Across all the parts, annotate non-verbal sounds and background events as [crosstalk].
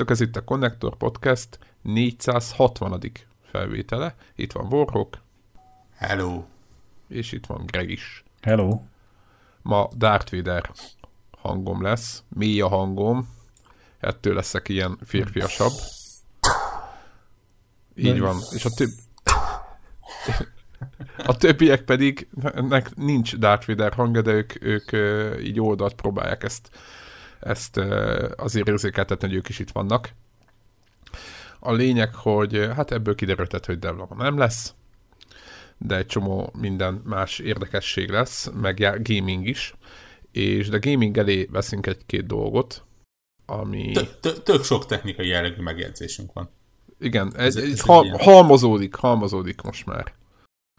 Sziasztok, ez itt a Connector Podcast 460. felvétele. Itt van Warhawk. Hello. És itt van Greg is. Hello. Ma Darth Vader hangom lesz, mély a hangom, ettől leszek ilyen férfiasabb. Így van. És a több... A többiek pedig, nek nincs Darth Vader hangja, de ők, ők így oldalt próbálják ezt ezt azért érzékeltetni, hogy ők is itt vannak. A lényeg, hogy hát ebből kiderültet, hogy Devlama nem lesz, de egy csomó minden más érdekesség lesz, meg gaming is, és de gaming elé veszünk egy-két dolgot, ami... Tök sok technikai jellegű megjegyzésünk van. Igen, ez, ez, ez hal, halmozódik, halmozódik most már.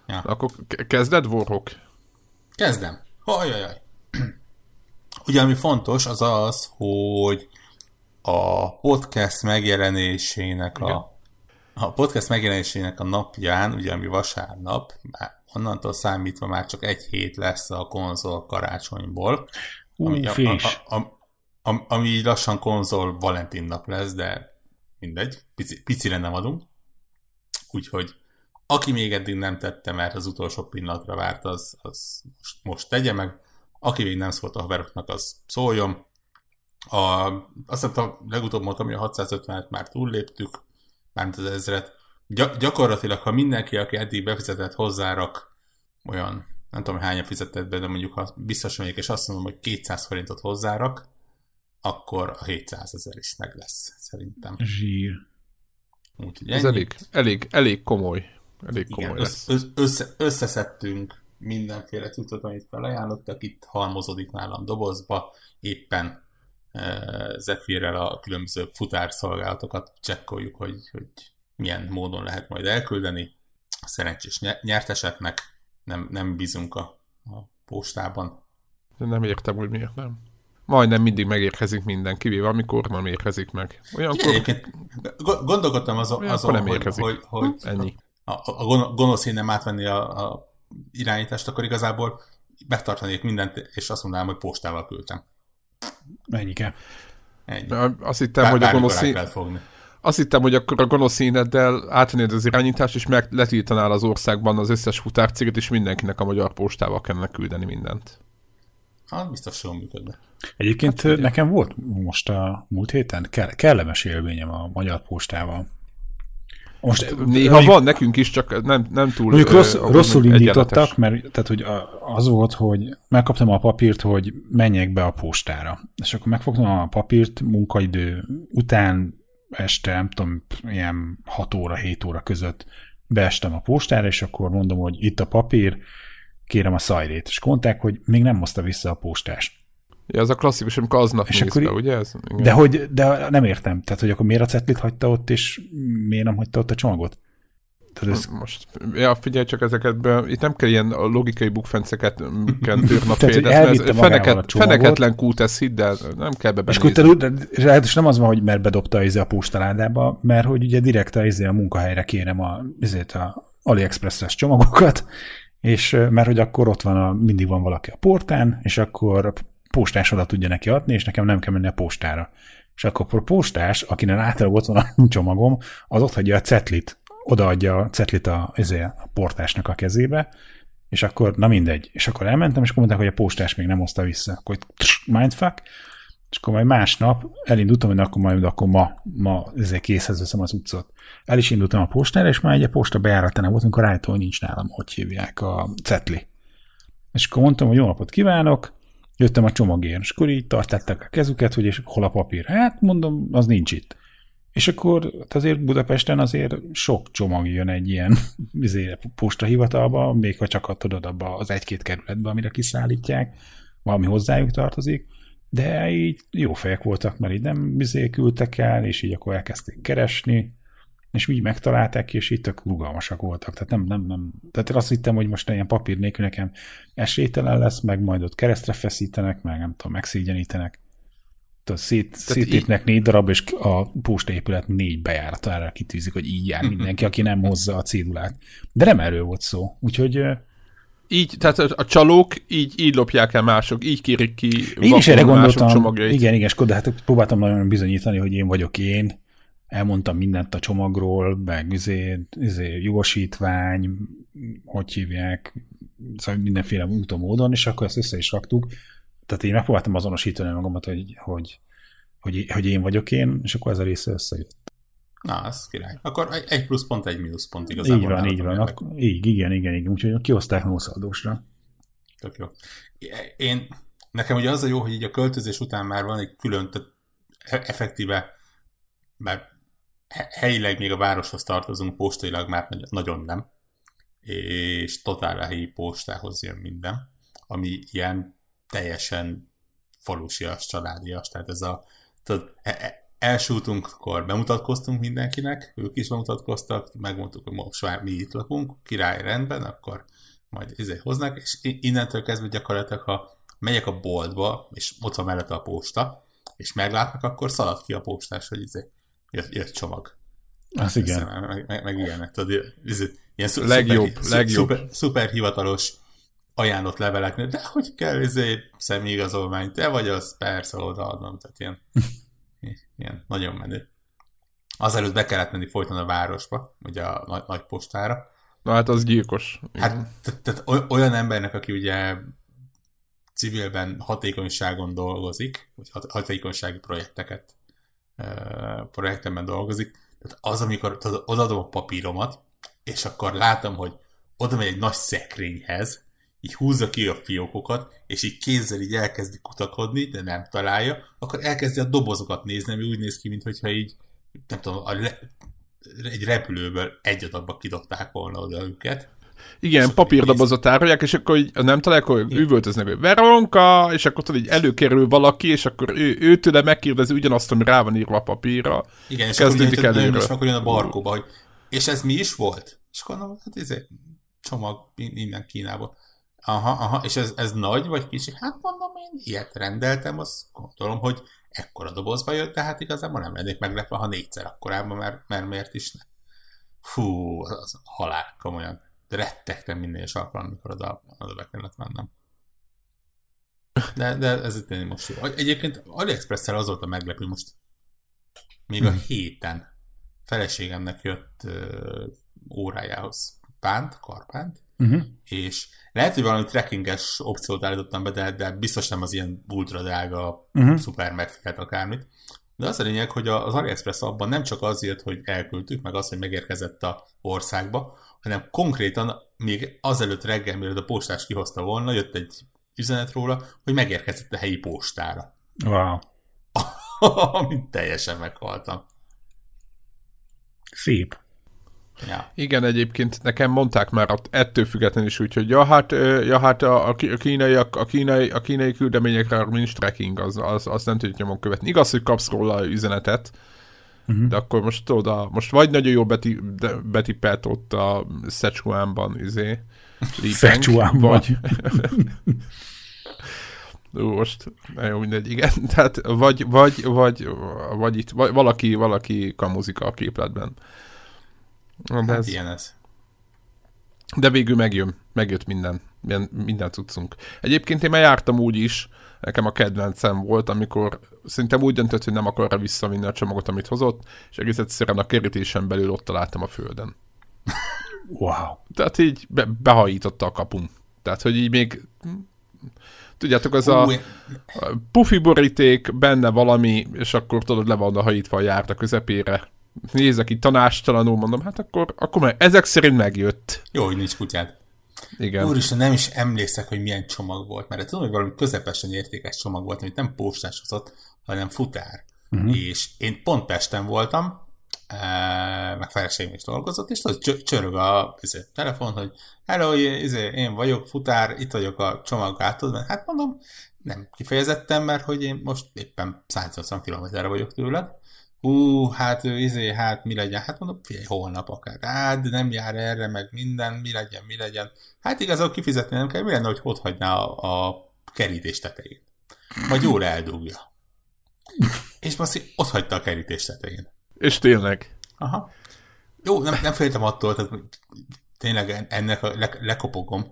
Ja. Akkor kezded, Warhawk? Kezdem. Hajajaj. Ugye, ami fontos, az az, hogy a podcast megjelenésének a, a podcast megjelenésének a napján, ugye ami vasárnap, onnantól számítva már csak egy hét lesz a konzol karácsonyból, Ú, ami, a, a, a, a, ami így lassan konzol Valentin nap lesz, de mindegy, pici, picire nem adunk. Úgyhogy aki még eddig nem tette, mert az utolsó pillanatra várt, az, az most, most tegye meg. Aki még nem szólt a haveroknak, az szóljon. A, azt hiszem, a legutóbb mondtam, hogy a 650-et már túlléptük, mármint az ezret. Gy- gyakorlatilag, ha mindenki, aki eddig befizetett hozzárak olyan, nem tudom, hányan fizetett be, de mondjuk ha biztos vagyok, és azt mondom, hogy 200 forintot hozzárak, akkor a 700 ezer is meg lesz, szerintem. Zsír. Úgyhogy Ez elég, elég, elég komoly. Elég komoly Igen, lesz. Össze, össze, összeszedtünk mindenféle cuccot, amit felajánlottak, itt halmozódik nálam dobozba, éppen uh, Zephyrrel a különböző futárszolgálatokat csekkoljuk, hogy, hogy milyen módon lehet majd elküldeni. Szerencsés nyerteseknek nem, nem bízunk a, a postában. De nem értem, hogy miért nem. Majdnem mindig megérkezik minden, kivéve amikor nem érkezik meg. Olyankor... Igen, gondolkodtam azon, azon nem hogy, hogy, hogy, Ennyi. a, a gonosz én nem átvenni a, a irányítást, akkor igazából megtartanék mindent, és azt mondanám, hogy postával küldtem. Mennyike. Ennyi. Azt hittem, Bár, hogy a gonosz azt hittem, hogy akkor a gonosz éneddel átvennéd az irányítást, és meg letiltanál az országban az összes futárcéget, és mindenkinek a magyar postával kellene küldeni mindent. Hát biztos jól működne. Egyébként hát, nekem volt most a múlt héten kellemes élményem a magyar postával. Most néha mondjuk, van nekünk is, csak nem, nem túl Mondjuk rossz, uh, rosszul indítottak, mert tehát, hogy az volt, hogy megkaptam a papírt, hogy menjek be a postára. És akkor megfogtam a papírt munkaidő után este, nem tudom, ilyen 6 óra, 7 óra között beestem a postára, és akkor mondom, hogy itt a papír, kérem a szajrét. És mondták, hogy még nem hozta vissza a postást. Ja, az a klasszikus, amikor aznap és akkor, be, ugye? Ez, igen. De, hogy, de nem értem. Tehát, hogy akkor miért a cetlit hagyta ott, és miért nem hagyta ott a csomagot? Tehát ez... Most, ja, figyelj csak ezeket, be, itt nem kell ilyen logikai bukfenceket félrezni. [laughs] Feneket, feneketlen kút, ez hidd el, nem kell be És, akkor és nem az van, hogy mert bedobta a, izé a postaládába, mert hogy ugye direkt a, izé a munkahelyre kérem a, ezért a AliExpress-es csomagokat, és mert hogy akkor ott van, a, mindig van valaki a portán, és akkor postás oda tudja neki adni, és nekem nem kell menni a postára. És akkor a postás, akinek általában ott van a [laughs] csomagom, az ott hagyja a cetlit, odaadja a cetlit a, a portásnak a kezébe, és akkor, na mindegy. És akkor elmentem, és akkor mondták, hogy a postás még nem hozta vissza. Akkor mindfuck, és akkor majd másnap elindultam, hogy akkor majd akkor ma, ma ezért készhez veszem az utcot. El is indultam a postára, és már egy posta bejáratánál volt, amikor rájöttem, hogy nincs nálam, hogy hívják a cetli. És akkor mondtam, hogy jó napot kívánok, jöttem a csomagért, és akkor így tartották a kezüket, hogy és hol a papír. Hát mondom, az nincs itt. És akkor hát azért Budapesten azért sok csomag jön egy ilyen [laughs] izé, postahivatalba, még ha csak tudod abba az egy-két kerületbe, amire kiszállítják, valami hozzájuk tartozik, de így jó fejek voltak, mert így nem izé küldtek el, és így akkor elkezdték keresni, és úgy megtalálták, és így tök rugalmasak voltak. Tehát nem, nem, nem. Tehát én azt hittem, hogy most ilyen papír nélkül nekem esélytelen lesz, meg majd ott keresztre feszítenek, meg nem tudom, megszégyenítenek. Tehát szét, szétépnek négy darab, és a postaépület négy bejáratára kitűzik, hogy így jár [laughs] mindenki, aki nem hozza a cédulát. De nem erről volt szó. Úgyhogy így, tehát a, csalók így, így lopják el mások, így kérik ki Én is erre gondoltam. csomagjait. Igen, igen, Skoda, hát próbáltam nagyon bizonyítani, hogy én vagyok én. Elmondtam mindent a csomagról, meg izé, izé, jogosítvány, hogy hívják, szóval mindenféle úton módon, és akkor ezt össze is raktuk. Tehát én megpróbáltam azonosítani magamat, hogy, hogy, hogy, hogy én vagyok én, és akkor ez a része összejött. Na, az király. Akkor egy- plusz pont, egy mínusz pont igazából. így van, így van. Akkor, így, igen, igen, igen. Úgyhogy kihozták nószaldósra. Tök jó. Én, nekem ugye az a jó, hogy így a költözés után már van egy külön, tehát e- effektíve, he- helyileg még a városhoz tartozunk, postailag már nagy- nagyon nem, és totál a helyi postához jön minden, ami ilyen teljesen falusias, családias, tehát ez a tudod, e- e- első útunkkor bemutatkoztunk mindenkinek, ők is bemutatkoztak, megmondtuk, hogy most már mi itt lakunk, király rendben, akkor majd izé hoznak, és innentől kezdve gyakorlatilag, ha megyek a boltba, és ott van mellette a posta, és meglátnak, akkor szalad ki a postás, hogy izé, jött, csomag. Az igen. Aztán Meg, meg, meg ilyenek, tudod, ilyen szu- Legjobb, szuper, legjobb. Szuper, szuper hivatalos ajánlott leveleknél, de hogy kell izé személyigazolvány, te vagy az, persze odaadom, tehát ilyen, [laughs] ilyen nagyon menő. Azelőtt be kellett menni folyton a városba, ugye a nagy, nagy postára, Na hát az gyilkos. Hát, tehát, oly- olyan embernek, aki ugye civilben hatékonyságon dolgozik, vagy hat- hatékonysági projekteket projektemben dolgozik, tehát az, amikor tudod, odaadom a papíromat, és akkor látom, hogy oda megy egy nagy szekrényhez, így húzza ki a fiókokat, és így kézzel így elkezdi kutakodni, de nem találja, akkor elkezdi a dobozokat nézni, ami úgy néz ki, mintha így, nem tudom, a le, egy repülőből egy adagba kidobták volna oda őket. Igen, papírdobozot árulják, és akkor így nem találják, hogy üvöltöznek, hogy Veronka, és akkor tudod, így előkerül valaki, és akkor ő, őtőle megkérdezi ugyanazt, ami rá van írva a papírra. Igen, és akkor Kezdődik nagyon előről. is akkor jön a barkóba, hogy és ez mi is volt? És akkor mondom, hát ez egy csomag in- innen Kínából. Aha, aha, és ez, ez nagy vagy kicsi? Hát mondom, én ilyet rendeltem, azt gondolom, hogy ekkora dobozba jött, de hát igazából nem lennék meglepve, ha négyszer akkorában, mert, mert miért is ne. Fú, az halál, komolyan. Rettegtem minden egyes alkalom, amikor oda, oda be kellett mennem. [laughs] De, de ez itt tényleg most jó. Egyébként AliExpress-szel az volt a meglepő most. Még a héten feleségemnek jött ö, órájához pánt, karpánt, Uh-huh. és lehet, hogy valami trackinges opciót állítottam be, de, de biztos nem az ilyen ultra drága, Mhm. uh-huh. szuper megfigyelt akármit. De az a lényeg, hogy az AliExpress abban nem csak az jött, hogy elküldtük, meg az, hogy megérkezett a országba, hanem konkrétan még azelőtt reggel, mielőtt a postás kihozta volna, jött egy üzenet róla, hogy megérkezett a helyi postára. Wow. [laughs] Amit teljesen meghaltam. Szép. Ja. Igen, egyébként nekem mondták már ettől függetlenül is úgy, hogy ja, hát, ja, hát a, a kínaiak, a kínai, a kínai küldeményekre nincs tracking, az, az, az nem tudjuk nyomon követni. Igaz, hogy kapsz róla üzenetet, uh-huh. de akkor most oda, most vagy nagyon jó beti, de, betippelt ott a Szechuanban, izé, Szechuanban. vagy, Ú, most, na jó, mindegy, igen. [laughs] Tehát vagy, vagy, vagy, vagy itt, vagy valaki, valaki kamuzik a képletben. Hát ez, ilyen ez. de végül megjön, megjött minden, minden, cuccunk. Egyébként én már jártam úgy is, nekem a kedvencem volt, amikor szerintem úgy döntött, hogy nem akarra visszavinni a csomagot, amit hozott, és egész egyszerűen a kerítésen belül ott találtam a földön. Wow. Tehát így be, behajította a kapun. Tehát, hogy így még tudjátok, az a a pufi boríték, benne valami, és akkor tudod, le van a hajítva a járt a közepére. Nézek itt tanástalanul, mondom, hát akkor, akkor meg, ezek szerint megjött. Jó, hogy nincs kutyád. Igen. Úristen, nem is emlékszek, hogy milyen csomag volt, mert tudom, hogy valami közepesen értékes csomag volt, amit nem postás hozott, hanem futár. Uh-huh. És én pont Pesten voltam, eh, meg feleségem is dolgozott, és tudod, csö- csörög a izé, telefon, hogy hello, izé, én vagyok futár, itt vagyok a csomag hát mondom, nem kifejezettem, mert hogy én most éppen 180 km-re vagyok tőled, Hú, hát izé, hát mi legyen? Hát mondom, figyelj, holnap akár. Hát, nem jár erre, meg minden, mi legyen, mi legyen. Hát igazából kifizetni nem kell, mi lenne, hogy ott hagyná a, a kerítés tetején. Majd jól eldugja. És most ott hagyta a kerítés tetején. És tényleg. Aha. Jó, nem, nem féltem attól, tehát tényleg ennek a, le, lekopogom.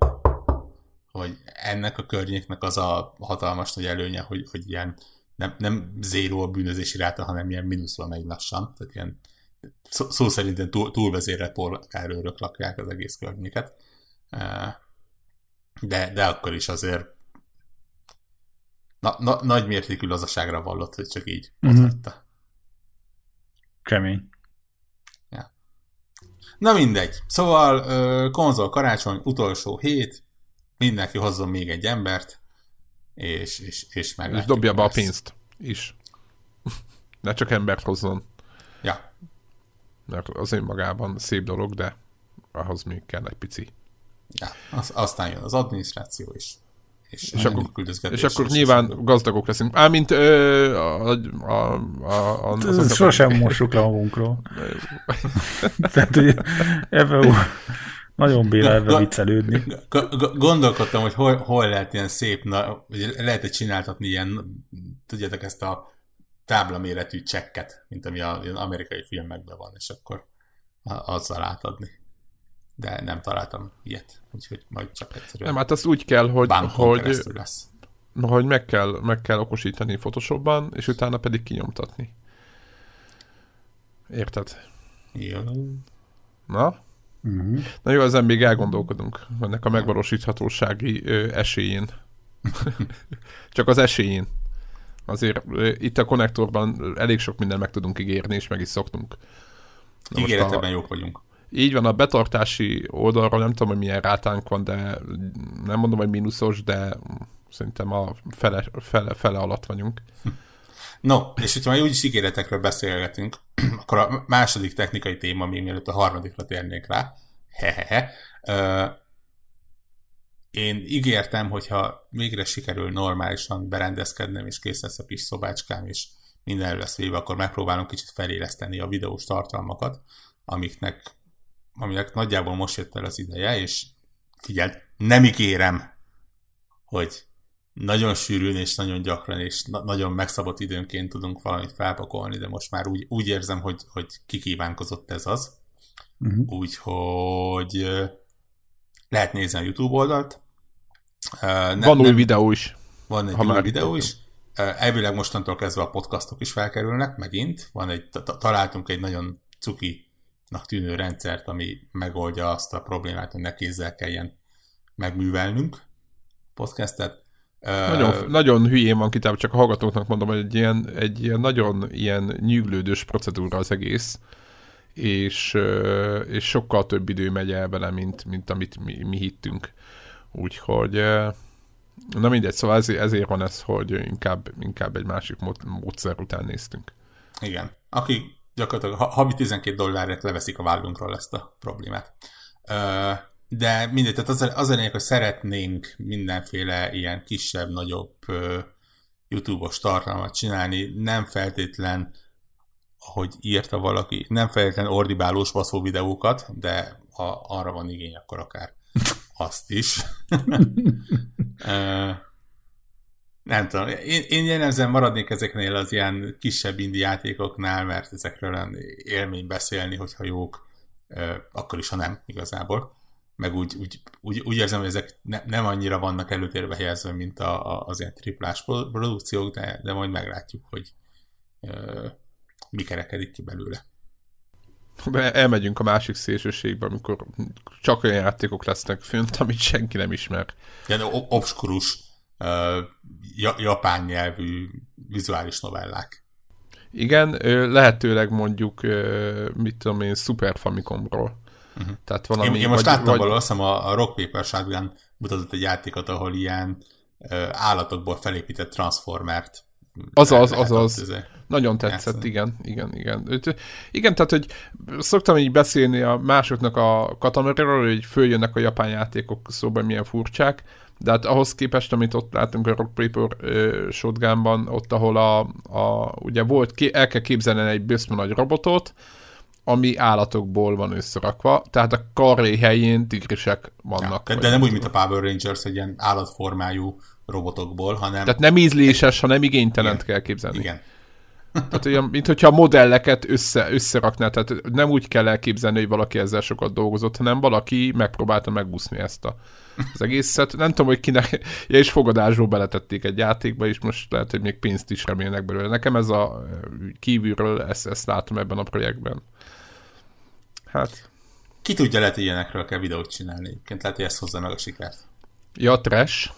hogy ennek a környéknek az a hatalmas nagy előnye, hogy, hogy ilyen nem, nem zéró a bűnözési ráta, hanem ilyen mínuszban megy lassan, tehát ilyen szó, szó szerint túl, túlvezérelt polgárőrök lakják az egész környéket. De, de akkor is azért na, na, nagy mértékű lazaságra vallott, hogy csak így mm-hmm. Kemény. Ja. Na mindegy. Szóval konzol karácsony, utolsó hét, mindenki hozzon még egy embert, és, és, és meg. És dobja be a pénzt is. [laughs] ne csak embert hozzon. Ja. Mert az önmagában szép dolog, de ahhoz még kell egy pici. Ja, az, aztán jön az adminisztráció is. És, és, akkor, és akkor és nyilván és gazdagok leszünk. Ámint ö, a, a, a, a, Sosem mossuk le magunkról. [laughs] Tehát, hogy ebben nagyon bíra ebben viccelődni. Gondolkodtam, hogy hol, hol lehet ilyen szép, na, lehet -e csináltatni ilyen, tudjátok, ezt a táblaméretű csekket, mint ami az amerikai filmekben van, és akkor azzal átadni. De nem találtam ilyet, úgyhogy majd csak egyszerűen. Nem, hát azt úgy kell, hogy, hogy, lesz. hogy meg, kell, meg kell okosítani Photoshopban, és utána pedig kinyomtatni. Érted? Jó. Na? Uh-huh. Na jó, ezen még elgondolkodunk, ennek a megvalósíthatósági ö, esélyén. [laughs] Csak az esélyén. Azért ö, itt a konnektorban elég sok minden meg tudunk ígérni, és meg is szoktunk. Ígéreteben a... jók vagyunk. Így van, a betartási oldalról nem tudom, hogy milyen rátánk van, de nem mondom, hogy mínuszos, de szerintem a fele, fele, fele alatt vagyunk. [laughs] No, és hogyha már úgyis ígéretekről beszélgetünk, [clears throat] akkor a második technikai téma, még mielőtt a harmadikra térnék rá, hehehe, én ígértem, hogyha végre sikerül normálisan berendezkednem, és kész lesz a kis szobácskám, és minden lesz véve, akkor megpróbálom kicsit feléleszteni a videós tartalmakat, amiknek, aminek nagyjából most jött el az ideje, és figyeld, nem ígérem, hogy nagyon sűrűn és nagyon gyakran és na- nagyon megszabott időnként tudunk valamit felpakolni, de most már úgy, úgy érzem, hogy, hogy kikívánkozott ez az. Uh-huh. Úgyhogy lehet nézni a YouTube oldalt. Ne, van új nem, videó is. Van egy új videó is. Elvileg mostantól kezdve a podcastok is felkerülnek, megint. Van egy, találtunk egy nagyon cukinak tűnő rendszert, ami megoldja azt a problémát, hogy ne kézzel kelljen megművelnünk podcastet. Nagyon, uh, nagyon hülyén van kitában, csak a hallgatóknak mondom, hogy egy ilyen, egy ilyen nagyon ilyen nyűglődős procedúra az egész, és, és sokkal több idő megy el bele, mint, mint amit mi, mi hittünk. Úgyhogy na mindegy, szóval ezért, ezért van ez, hogy inkább, inkább egy másik módszer után néztünk. Igen. Aki gyakorlatilag havi 12 dollárért leveszik a vállunkról ezt a problémát. De mindegy, tehát az, az a lényeg, hogy szeretnénk mindenféle ilyen kisebb, nagyobb YouTube-os tartalmat csinálni, nem feltétlen, ahogy írta valaki, nem feltétlen ordibálós baszó videókat, de ha arra van igény, akkor akár azt is. [laughs] nem tudom, én, én jellemzően maradnék ezeknél az ilyen kisebb indi játékoknál, mert ezekről élmény beszélni, hogyha jók, akkor is, ha nem igazából meg úgy, úgy, úgy, úgy érzem, hogy ezek ne, nem annyira vannak előtérbe helyezve, mint a, a, az ilyen triplás produkciók, de, de majd meglátjuk, hogy ö, mi kerekedik ki belőle. Elmegyünk a másik szélsőségbe, amikor csak olyan játékok lesznek fönt, amit senki nem ismer. Ilyen obskurus, uh, japán nyelvű vizuális novellák. Igen, lehetőleg mondjuk, mit tudom én, Super Famicomról Uh-huh. Tehát valami, én, én most vagy, láttam vagy... valahol, azt hiszem a, a Rock Paper Shotgun mutatott egy játékot, ahol ilyen uh, állatokból felépített Transformert az az, az az. Nagyon tetszett, játszani. igen, igen, igen. Igen, tehát, hogy szoktam így beszélni a másoknak a katameriről, hogy följönnek a japán játékok szóban milyen furcsák, de hát ahhoz képest, amit ott látunk a Rock Paper uh, shotgunban, ott, ahol a, a ugye volt, el kell képzelni egy bőszme nagy robotot, ami állatokból van összerakva, tehát a karré helyén tigrisek vannak. Ja, de, nem úgy, mint a Power Rangers, egy ilyen állatformájú robotokból, hanem... Tehát nem ízléses, hanem igénytelent kell képzelni. Igen. Tehát olyan, mint hogyha a modelleket össze, összerakná, tehát nem úgy kell elképzelni, hogy valaki ezzel sokat dolgozott, hanem valaki megpróbálta megúszni ezt a, az egészet. Nem tudom, hogy kinek, ja, és fogadásról beletették egy játékba, és most lehet, hogy még pénzt is remélnek belőle. Nekem ez a kívülről, ezt, ezt látom ebben a projektben. Hát... Ki tudja, lehet, hogy ilyenekről kell videót csinálni. Egyébként lehet, hogy ezt hozza meg a sikert. Ja, trash.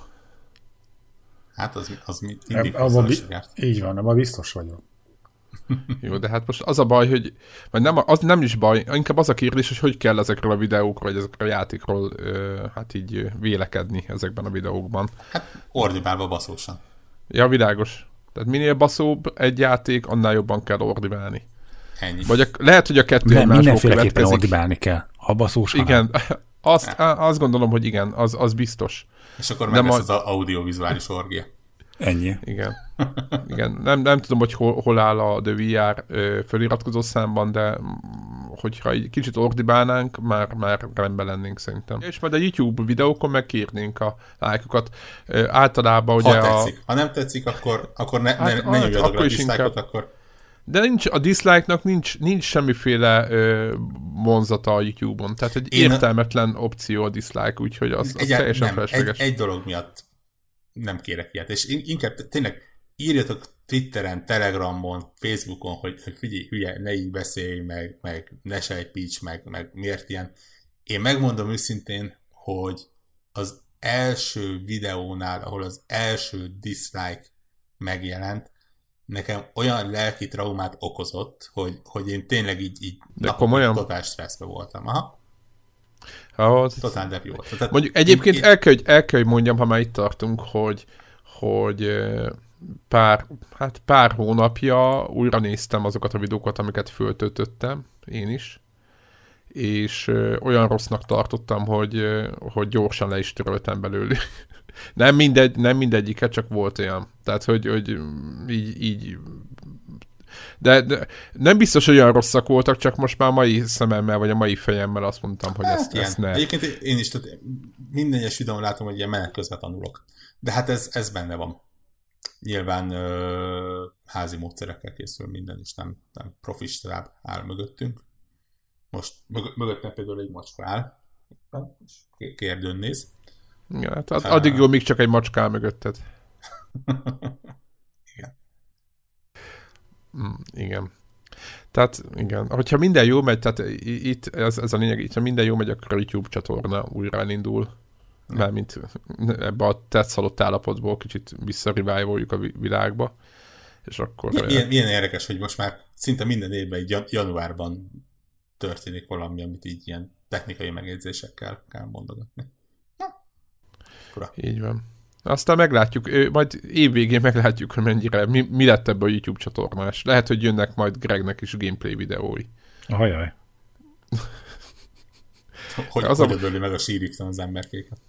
Hát az, az mindig hozza a sikert. Így van, abban biztos vagyok. [laughs] Jó, de hát most az a baj, hogy vagy nem, az nem is baj, inkább az a kérdés, hogy hogy kell ezekről a videókról, vagy ezekről a játékról ö, hát így vélekedni ezekben a videókban. Hát ordibálva baszósan. Ja, világos. Tehát minél baszóbb egy játék, annál jobban kell ordibálni. Ennyi. Vagy a, lehet, hogy a kettő Nem, mindenféleképpen ordibálni kell. A baszós Igen, [laughs] azt, azt gondolom, hogy igen, az, az biztos. És akkor meg lesz majd... az audiovizuális orgia. Ennyi. Igen. Igen. Nem, nem tudom, hogy hol, hol áll a The VR föliratkozó számban, de hogyha egy kicsit ordibálnánk, már, már rendben lennénk szerintem. És majd a YouTube videókon megkérnénk a lájkokat. Általában ugye ha tetszik. A... Ha nem tetszik, akkor, akkor ne, hát, ne, ne hát, akkor is inkább... akkor... De nincs, a dislike-nak nincs, nincs semmiféle ö, vonzata a YouTube-on. Tehát egy Én értelmetlen a... opció a dislike, úgyhogy az, az teljesen nem, felesleges. Egy, egy dolog miatt nem kérek ilyet. És inkább tényleg írjatok Twitteren, Telegramon, Facebookon, hogy, hogy figyelj, hülye, ne így beszélj, meg, meg ne sejpíts, meg, meg miért ilyen. Én megmondom őszintén, hogy az első videónál, ahol az első dislike megjelent, nekem olyan lelki traumát okozott, hogy, hogy én tényleg így, így De komolyan? totál stresszbe voltam. Aha. Hát, Totál depi volt. Tehát mondjuk egyébként én, el, kell, hogy, el kell, hogy mondjam, ha már itt tartunk, hogy, hogy pár, hát pár hónapja újra néztem azokat a videókat, amiket föltöltöttem, én is, és ö, olyan rossznak tartottam, hogy, ö, hogy gyorsan le is töröltem belőle. [laughs] nem, mindegy, nem mindegyiket, csak volt olyan. Tehát, hogy, hogy így, így de, de nem biztos, hogy olyan rosszak voltak, csak most már a mai szememmel, vagy a mai fejemmel azt mondtam, hogy hát, ezt, ezt ne. Egyébként én is, tehát minden egyes videón látom, hogy ilyen menet közben tanulok. De hát ez, ez benne van. Nyilván ö, házi módszerekkel készül minden, és nem, nem profi stáb áll mögöttünk. Most mög- mögöttem például egy macska áll, és kérdőn néz. Ja, hát addig jó, míg csak egy macska áll mögötted. [laughs] Mm, igen. Tehát igen, hogyha minden jó megy, tehát itt ez, ez a lényeg, itt, ha minden jó megy, akkor a YouTube csatorna újra elindul. Mármint ebbe a tetszalott állapotból kicsit visszarivájoljuk a világba. És akkor... Milyen, milyen, milyen érdekes, hogy most már szinte minden évben egy januárban történik valami, amit így ilyen technikai megjegyzésekkel kell mondogatni. Na, Így van. Aztán meglátjuk, majd évvégén meglátjuk, hogy mennyire, mi, mi lett ebből a YouTube csatornás. Lehet, hogy jönnek majd Gregnek is gameplay videói. Ajaj. hogy az hogy a... meg a sírikten az emberkéket.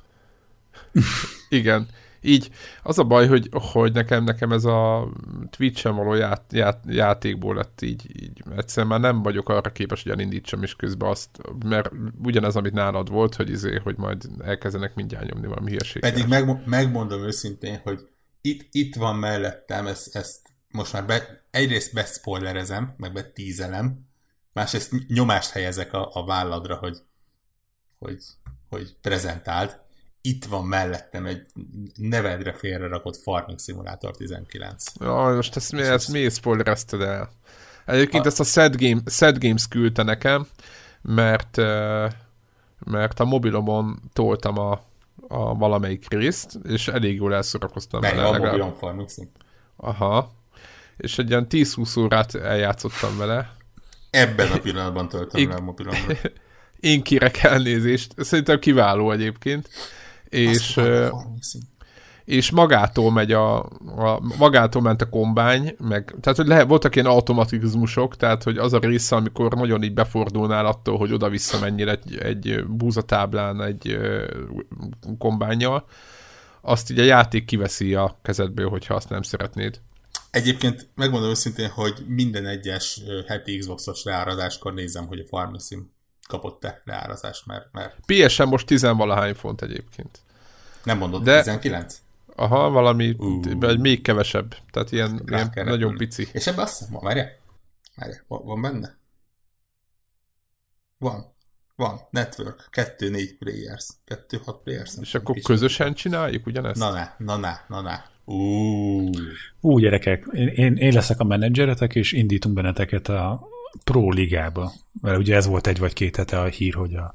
Igen. Így az a baj, hogy, hogy nekem, nekem ez a Twitch-en való ját, ját, játékból lett így, így egyszerűen már nem vagyok arra képes, hogy elindítsam is közben azt, mert ugyanez, amit nálad volt, hogy izé, hogy majd elkezdenek mindjárt nyomni valami hülyeséget. Pedig meg, megmondom őszintén, hogy itt, itt van mellettem, ezt, ezt most már be, egyrészt beszpoilerezem, meg betízelem, másrészt nyomást helyezek a, a válladra, hogy, hogy, hogy prezentáld, itt van mellettem egy nevedre félre rakott Farming Simulator 19. Ja, most ezt, mi, ezt miért spoilerezted el? Egyébként a... ezt a Sad, Game, Sad Games küldte nekem, mert, mert a mobilomon toltam a, a valamelyik részt, és elég jól vele. a mobilom Farming Sim. Aha. És egy ilyen 10-20 órát eljátszottam vele. Ebben a pillanatban töltöm le a mobilomra. [laughs] Én kérek elnézést. Szerintem kiváló egyébként és, és magától megy a, a, magától ment a kombány, meg, tehát hogy lehet, voltak ilyen automatizmusok, tehát hogy az a része, amikor nagyon így befordulnál attól, hogy oda-vissza menjél egy, egy búzatáblán egy kombányjal, azt így a játék kiveszi a kezedből, hogyha azt nem szeretnéd. Egyébként megmondom őszintén, hogy minden egyes heti Xbox-os leárazáskor nézem, hogy a Farming Sim kapott-e leárazást, mert... mert... PS-en most tizenvalahány font egyébként. Nem mondod, De... 19? Aha, valami, egy még kevesebb. Tehát ilyen, Rá ilyen nagyon pici. És ebben azt hiszem, várjál, várjál, van, van benne? Van. Van. Network. 2-4 players. 2-6 players. És akkor kis- közösen csináljuk ugyanezt? Na ne, na ne, na ne. Ú, gyerekek, én, én, én leszek a menedzseretek, és indítunk benneteket a Pro Ligába. Mert ugye ez volt egy vagy két hete a hír, hogy a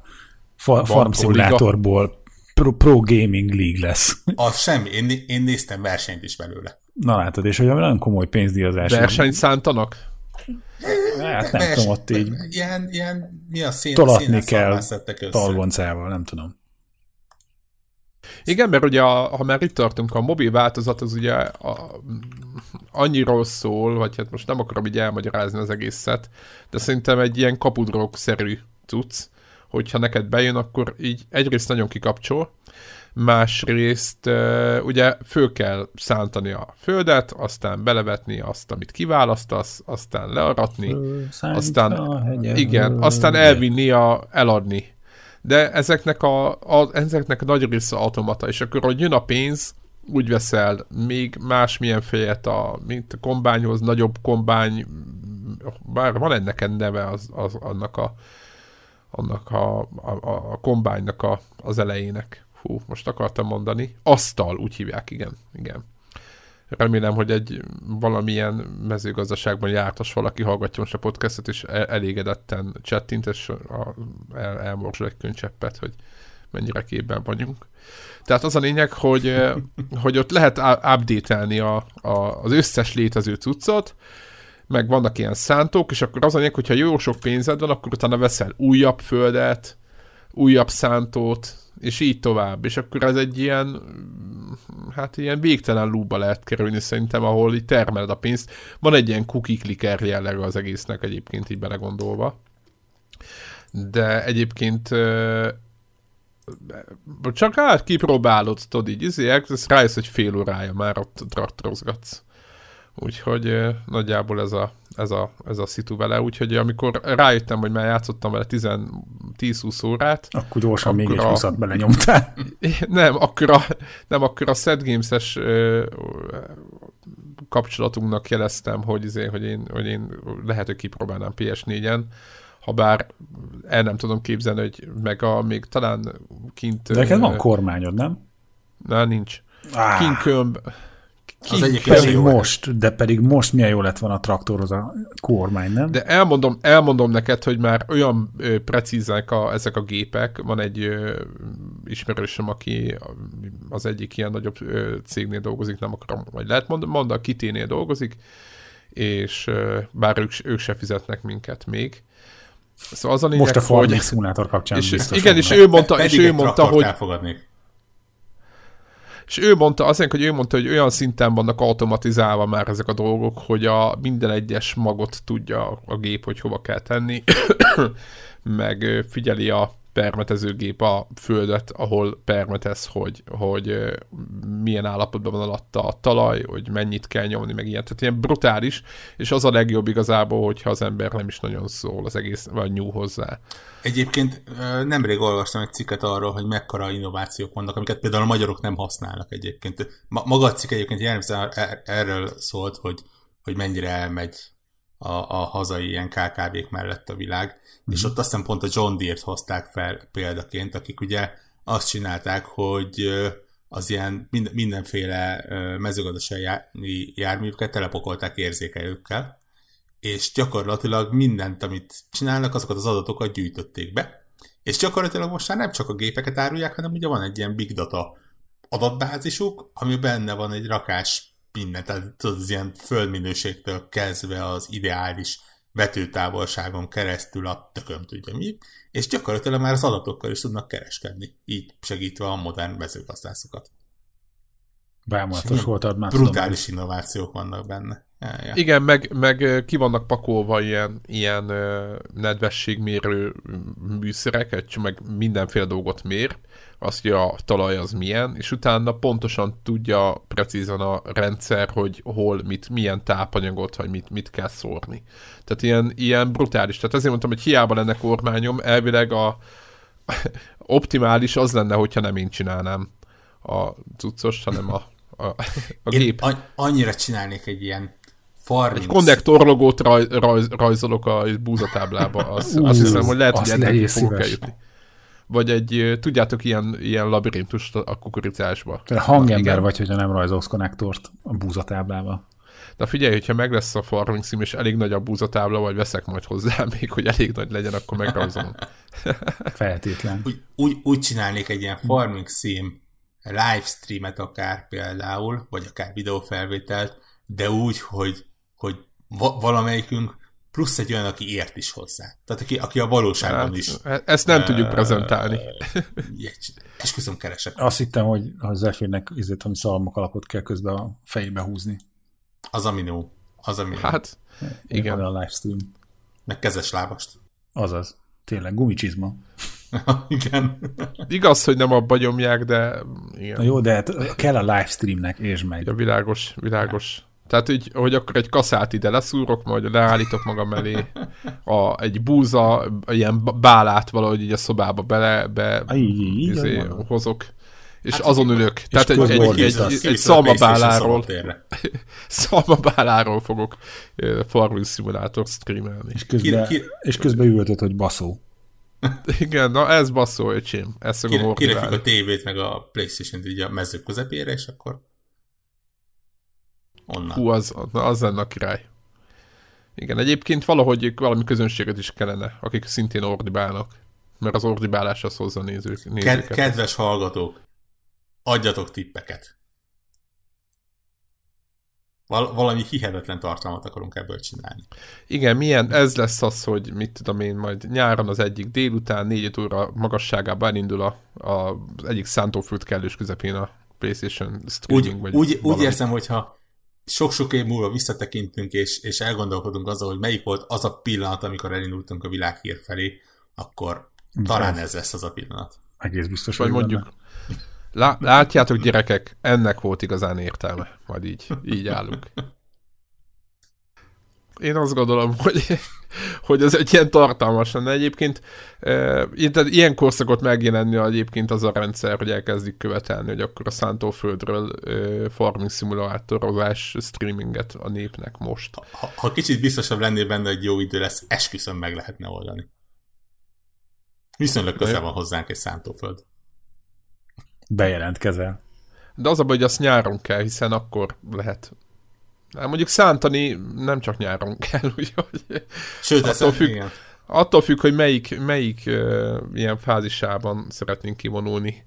fa- Farm Simulatorból Pro, Pro Gaming League lesz. [laughs] az semmi. Én, én néztem versenyt is belőle. Na látod, és hogy nagyon komoly pénzdíjazás. Versenyt szántanak? Hát nem Vers- tudom, ott így Ilyen, ilyen, mi a szín, tolatni kell talgoncával, nem tudom. Igen, mert ugye, a, ha már itt tartunk, a mobil változat az ugye a, annyiról szól, vagy hát most nem akarom így elmagyarázni az egészet, de szerintem egy ilyen kapudrók-szerű cucc, hogyha neked bejön, akkor így egyrészt nagyon kikapcsol, másrészt ugye föl kell szántani a földet, aztán belevetni azt, amit kiválasztasz, aztán learatni, aztán, igen, aztán elvinni, a, eladni. De ezeknek a, a, ezeknek a nagy része automata, és akkor, hogy jön a pénz, úgy veszel még másmilyen fejet, a, mint a kombányhoz, nagyobb kombány, bár van ennek neve az, az, annak a annak a, a, a, kombánynak a, az elejének. Hú, most akartam mondani. Asztal, úgy hívják, igen. igen. Remélem, hogy egy valamilyen mezőgazdaságban jártas valaki hallgatja most a podcastet, és el, elégedetten csettint, és a, el, elmorzsol egy könycseppet, hogy mennyire képben vagyunk. Tehát az a lényeg, hogy, [laughs] hogy ott lehet update-elni a, a, az összes létező cuccot, meg vannak ilyen szántók, és akkor az a lényeg, hogyha jó sok pénzed van, akkor utána veszel újabb földet, újabb szántót, és így tovább. És akkor ez egy ilyen, hát ilyen végtelen lúba lehet kerülni szerintem, ahol így termeled a pénzt. Van egy ilyen cookie clicker jellegű az egésznek egyébként így belegondolva. De egyébként csak át kipróbálod, tudod így, izé, rájössz, hogy fél órája már ott traktorozgatsz. Úgyhogy nagyjából ez a, ez a, ez a szitu vele. Úgyhogy amikor rájöttem, hogy már játszottam vele 10-20 órát, Akkor gyorsan még egy Akkor a- 20 belenyomtál. [laughs] nem, akkor a, nem, akkor a Set Games-es kapcsolatunknak jeleztem, hogy, izé, hogy, én, hogy én lehet, hogy kipróbálnám PS4-en, ha bár el nem tudom képzelni, hogy meg a, még talán kint... De neked van kormányod, nem? Na, nincs. Ah, Kinkömb... Az egyik pedig jó most, de pedig most milyen jó lett van a traktorhoz a kormány, nem? De elmondom, elmondom neked, hogy már olyan ö, precízek a, ezek a gépek. Van egy ö, ismerősöm, aki az egyik ilyen nagyobb ö, cégnél dolgozik, nem akarom, vagy lehet mondani, mond, a Kiténél dolgozik, és ö, bár ők, ők se fizetnek minket még. Szóval az a lényeg, most a Farming hogy... Simulator kapcsán És, biztos igen, és ő mondta, és Pedig ő egy mondta, hogy elfogadnék. És ő mondta, azért, hogy ő mondta, hogy olyan szinten vannak automatizálva már ezek a dolgok, hogy a minden egyes magot tudja a gép, hogy hova kell tenni, [coughs] meg figyeli a permetezőgép a földet, ahol permetez, hogy, hogy milyen állapotban van alatta a talaj, hogy mennyit kell nyomni, meg ilyen. Tehát ilyen brutális, és az a legjobb igazából, hogyha az ember nem is nagyon szól az egész, vagy nyúl hozzá. Egyébként nemrég olvastam egy cikket arról, hogy mekkora innovációk vannak, amiket például a magyarok nem használnak egyébként. Ma, maga a cikk egyébként jellemzően er- erről szólt, hogy, hogy mennyire elmegy a, a hazai ilyen KKV-k mellett a világ, mm-hmm. és ott azt hiszem pont a John Deere-t hozták fel példaként, akik ugye azt csinálták, hogy az ilyen mind, mindenféle mezőgazdasági já- járműveket telepakolták érzékelőkkel, és gyakorlatilag mindent, amit csinálnak, azokat az adatokat gyűjtötték be, és gyakorlatilag most már nem csak a gépeket árulják, hanem ugye van egy ilyen big data adatbázisuk, ami benne van egy rakás minden, tehát tudod, az ilyen földminőségtől kezdve az ideális vetőtávolságon keresztül a tököm tudja mi, és gyakorlatilag már az adatokkal is tudnak kereskedni, így segítve a modern mezőgazdászokat. Bámulatos volt, már tudom. Brutális innovációk vannak benne. Ja, ja. Igen, meg, meg ki vannak pakolva ilyen, ilyen nedvességmérő műszerek, egy meg mindenféle dolgot mér, azt, hogy a talaj az milyen, és utána pontosan tudja precízen a rendszer, hogy hol, mit, milyen tápanyagot, vagy mit, mit kell szórni. Tehát ilyen, ilyen brutális. Tehát ezért mondtam, hogy hiába lenne kormányom, elvileg a [laughs] optimális az lenne, hogyha nem én csinálnám a cuccost, hanem a, a, a Én gép. a- annyira csinálnék egy ilyen farming Egy konnektor logót raj, raj, rajzolok a búzatáblába, az, Ú, azt hiszem, hogy lehet, azt hogy ennek fogok eljutni. Vagy egy, tudjátok, ilyen, ilyen labirintust a kukoricásba. Te hangember Igen. vagy, hogyha nem rajzolsz konnektort a búzatáblába. Na figyelj, hogyha meg lesz a farming sim, és elég nagy a búzatábla, vagy veszek majd hozzá [laughs] még, hogy elég nagy legyen, akkor megrajzolom. [laughs] Feltétlen. úgy, úgy, úgy csinálnék egy ilyen farming sim livestreamet akár például, vagy akár videófelvételt, de úgy, hogy, hogy va- valamelyikünk plusz egy olyan, aki ért is hozzá. Tehát aki, aki a valóságban is. Hát, ezt nem tudjuk prezentálni. Ilyet- Esküszöm keresek. Azt hittem, hogy a Zephyrnek izét, ami szalmok alapot kell közben a fejébe húzni. Az a minó. Az a minó. Hát, igen. A livestream. Meg kezes lábast. Azaz. Tényleg, gumicsizma. [laughs] Igen. Igaz, hogy nem abba nyomják, de igen. Na jó, de hát kell a livestreamnek, és meg. A világos, világos. Tehát így, hogy akkor egy kaszát ide leszúrok, majd leállítok magam elé, a, egy búza, ilyen bálát valahogy így a szobába bele, be, így, így, így, izé, hozok, és hát, azon ülök. Tehát egy, egy, egy, egy, egy szalmabáláról, szalmabáláról [laughs] fogok Farming Simulator streamelni. És közben, Ki- ki- és közben üvöltöd, hogy baszó. [laughs] Igen, na ez basszó, öcsém. Ezt fogom Kire- Kirakjuk ordibálni. a tévét, meg a Playstation-t így a mezők közepére, és akkor onnan. Hú, az, az lenne a király. Igen, egyébként valahogy valami közönséget is kellene, akik szintén ordibálnak. Mert az ordibálás az hozza nézők, Ked- nézőket. kedves hallgatók, adjatok tippeket. Val- valami hihetetlen tartalmat akarunk ebből csinálni. Igen, milyen, ez lesz az, hogy mit tudom én, majd nyáron az egyik délután, négy óra magasságában elindul a, a, az egyik szántóföld kellős közepén a PlayStation streaming. Úgy, vagy úgy, úgy valami. érzem, hogyha sok-sok év múlva visszatekintünk, és, és elgondolkodunk azon, hogy melyik volt az a pillanat, amikor elindultunk a világhír felé, akkor talán ez lesz az a pillanat. Egész biztos, Vagy hogy mondjuk, benne. lá, látjátok gyerekek, ennek volt igazán értelme. Majd így, így állunk. Én azt gondolom, [laughs] hogy, hogy ez egy ilyen tartalmas lenne. Egyébként e, ilyen- tehát ilyen korszakot megjelenni egyébként az a rendszer, hogy elkezdik követelni, hogy akkor a szántóföldről e, farming szimulátorozás streaminget a népnek most. Ha, ha kicsit biztosabb lennél benne, hogy jó idő lesz, esküszöm meg lehetne oldani. Viszonylag közel van hozzánk egy szántóföld. Bejelentkezel. De az a baj, hogy azt nyáron kell, hiszen akkor lehet. Hát mondjuk szántani nem csak nyáron [laughs] kell, úgyhogy Sőt, Attól függ. igen. attól függ, hogy melyik, melyik uh, ilyen fázisában szeretnénk kivonulni.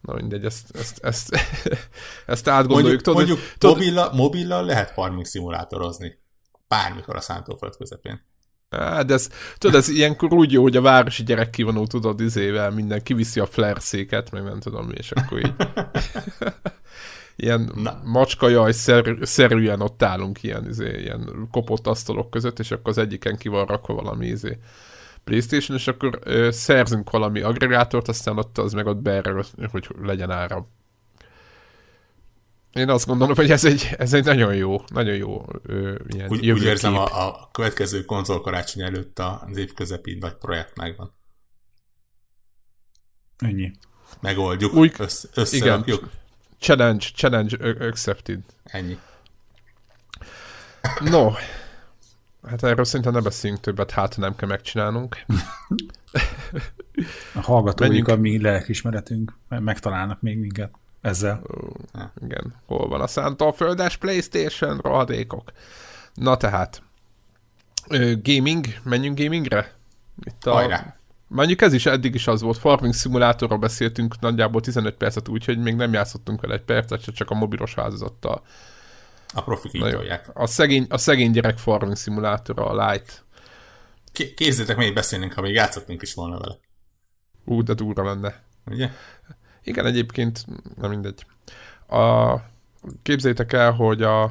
Na mindegy, ezt, ezt, ezt, [laughs] ezt átgondoljuk. Mondjuk, Tudod, mondjuk tudod, mobilla, mobilla lehet farming szimulátorozni. Bármikor a szántóföld közepén. Á, de ez, tudod, ez ilyenkor úgy jó, hogy a városi gyerek kivonul, tudod, izével minden kiviszi a flare széket, meg nem tudom mi, és akkor így [laughs] ilyen Na. macskajaj szer, szerűen ott állunk ilyen, izé, ilyen kopott asztalok között, és akkor az egyiken ki van rakva valami izé, Playstation, és akkor ö, szerzünk valami aggregátort, aztán ott az meg ott beerről, hogy legyen áram. Én azt gondolom, hogy ez egy, ez egy nagyon jó, nagyon jó ö, ilyen Úgy, úgy érzem, a, a következő konzol karácsony előtt az év közepi nagy projekt megvan. Ennyi. Megoldjuk, Úgy- össz, összerakjuk. Challenge, challenge accepted. Ennyi. No, hát erről szerintem ne beszéljünk többet, hát nem kell megcsinálnunk. A hallgatóik, Menjünk. a mi lelkismeretünk me- megtalálnak még minket ezzel. Igen, hol van a szántóföldes Playstation rohadékok. Na tehát, gaming, menjünk gamingre? Itt a, Hajrá! Mondjuk ez is eddig is az volt, Farming Simulatorról beszéltünk nagyjából 15 percet, úgyhogy még nem játszottunk vele egy percet, se csak a mobilos változattal. A profik így. A szegény, a szegény gyerek Farming Simulator, a Light. Ké- Képzeljétek, még beszélnénk, ha még játszottunk is volna vele. Ú, de durva lenne. Ugye? Igen, egyébként, nem mindegy. A, képzeljétek el, hogy a,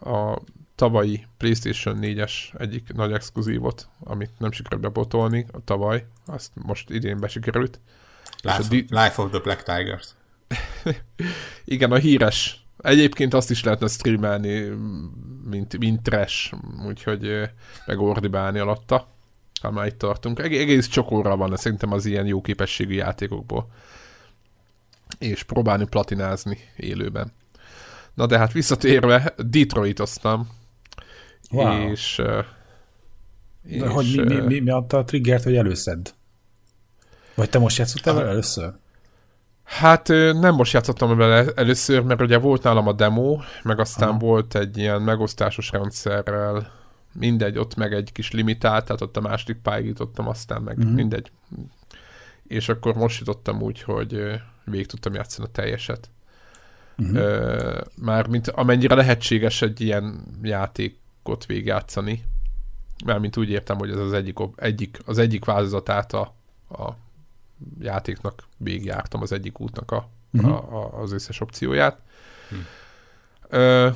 a tavalyi PlayStation 4-es egyik nagy exkluzívot, amit nem sikerült bebotolni a tavaly, azt most idén besikerült. Life, a di- Life of the Black Tigers. [laughs] Igen, a híres. Egyébként azt is lehetne streamelni, mint, mint trash, úgyhogy megordibálni alatta, ha már itt tartunk. Eg- egész csokóra van szerintem az ilyen jó képességű játékokból. És próbálni platinázni élőben. Na de hát visszatérve, Detroitoztam. Wow. És, és De hogy mi, mi, mi, mi adta a triggert, hogy előszed? Vagy te most játszottál vele először? Hát nem most játszottam vele először, mert ugye volt nálam a demo, meg aztán Aha. volt egy ilyen megosztásos rendszerrel, mindegy, ott meg egy kis limitált, tehát ott a második pályáig jutottam, aztán meg Mhm. mindegy. És akkor most jutottam úgy, hogy végig tudtam játszani a teljeset. Ö, Mármint amennyire lehetséges egy ilyen játékot végigjátszani. Mármint úgy értem, hogy ez az egyik, egyik, az egyik változatát a, a játéknak végigjártam az egyik útnak a, Mhm. a, a, az összes opcióját. Ö,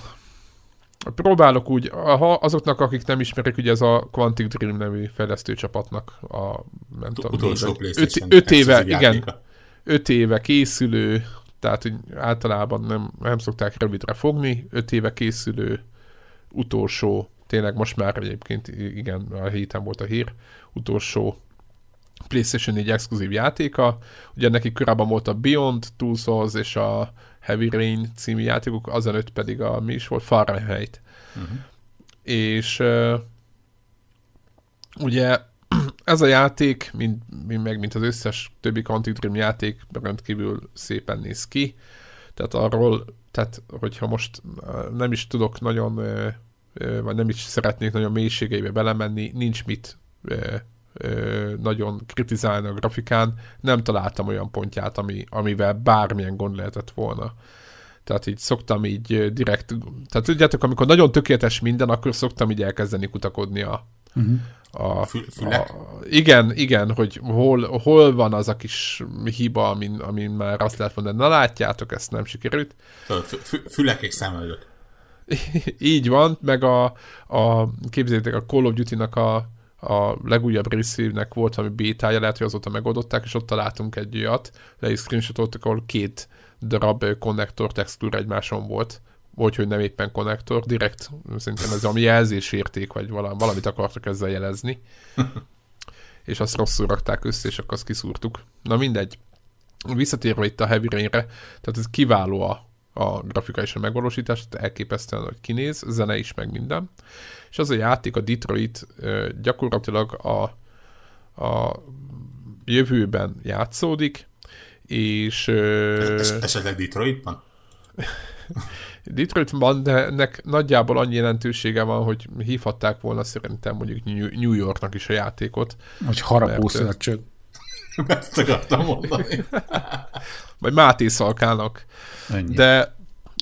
próbálok úgy, ha azoknak, akik nem ismerik, ugye ez a Quantic Dream nevű fejlesztő csapatnak a nem tudom, PlayStation öt, öt éve, igen, öt éve készülő, tehát hogy általában nem, nem szokták rövidre fogni, öt éve készülő utolsó, tényleg most már egyébként igen, a héten volt a hír, utolsó PlayStation 4 exkluzív játéka. Ugye neki korábban volt a Beyond, Two Souls és a Heavy Rain című játékok, öt pedig a mi is volt, Fahrenheit. Uh-huh. És uh, ugye [clears throat] ez a játék, mint, mint, meg mint az összes többi Quantic Dream játék, rendkívül szépen néz ki. Tehát arról, tehát hogyha most nem is tudok nagyon, vagy nem is szeretnék nagyon mélységeibe belemenni, nincs mit nagyon kritizálni a grafikán, nem találtam olyan pontját, ami, amivel bármilyen gond lehetett volna. Tehát így szoktam így direkt, tehát tudjátok, amikor nagyon tökéletes minden, akkor szoktam így elkezdeni kutakodni a, Uh-huh. A, Fü- fülek? a igen, igen, hogy hol, hol van az a kis hiba, amin, amin már azt lehet mondani, na látjátok, ezt nem sikerült. Fü- Fülek és szemöldök. [laughs] Így van, meg a, a képzeljétek, a Call of Duty-nak a, a legújabb részének volt valami bétája, lehet, hogy azóta megoldották, és ott találtunk egy olyat, le is screenshotoltak, ahol két darab konnektor textúra egymáson volt, vagy hogy nem éppen konnektor, direkt szerintem ez valami jelzésérték, vagy valami, valamit akartak ezzel jelezni. [laughs] és azt rosszul rakták össze, és akkor azt kiszúrtuk. Na mindegy. Visszatérve itt a Heavy Rain-re, tehát ez kiváló a, a grafika és a megvalósítás, tehát elképesztően, hogy kinéz, zene is, meg minden. És az a játék, a Detroit gyakorlatilag a, a jövőben játszódik, és ö, Es- esetleg Detroitban? [laughs] Detroitban, de ennek nagyjából annyi jelentősége van, hogy hívhatták volna szerintem mondjuk New Yorknak is a játékot, Hogy harapó Mert- szörcsög. [laughs] Ezt akartam mondani. [laughs] vagy Máté Szalkának, Ennyi. de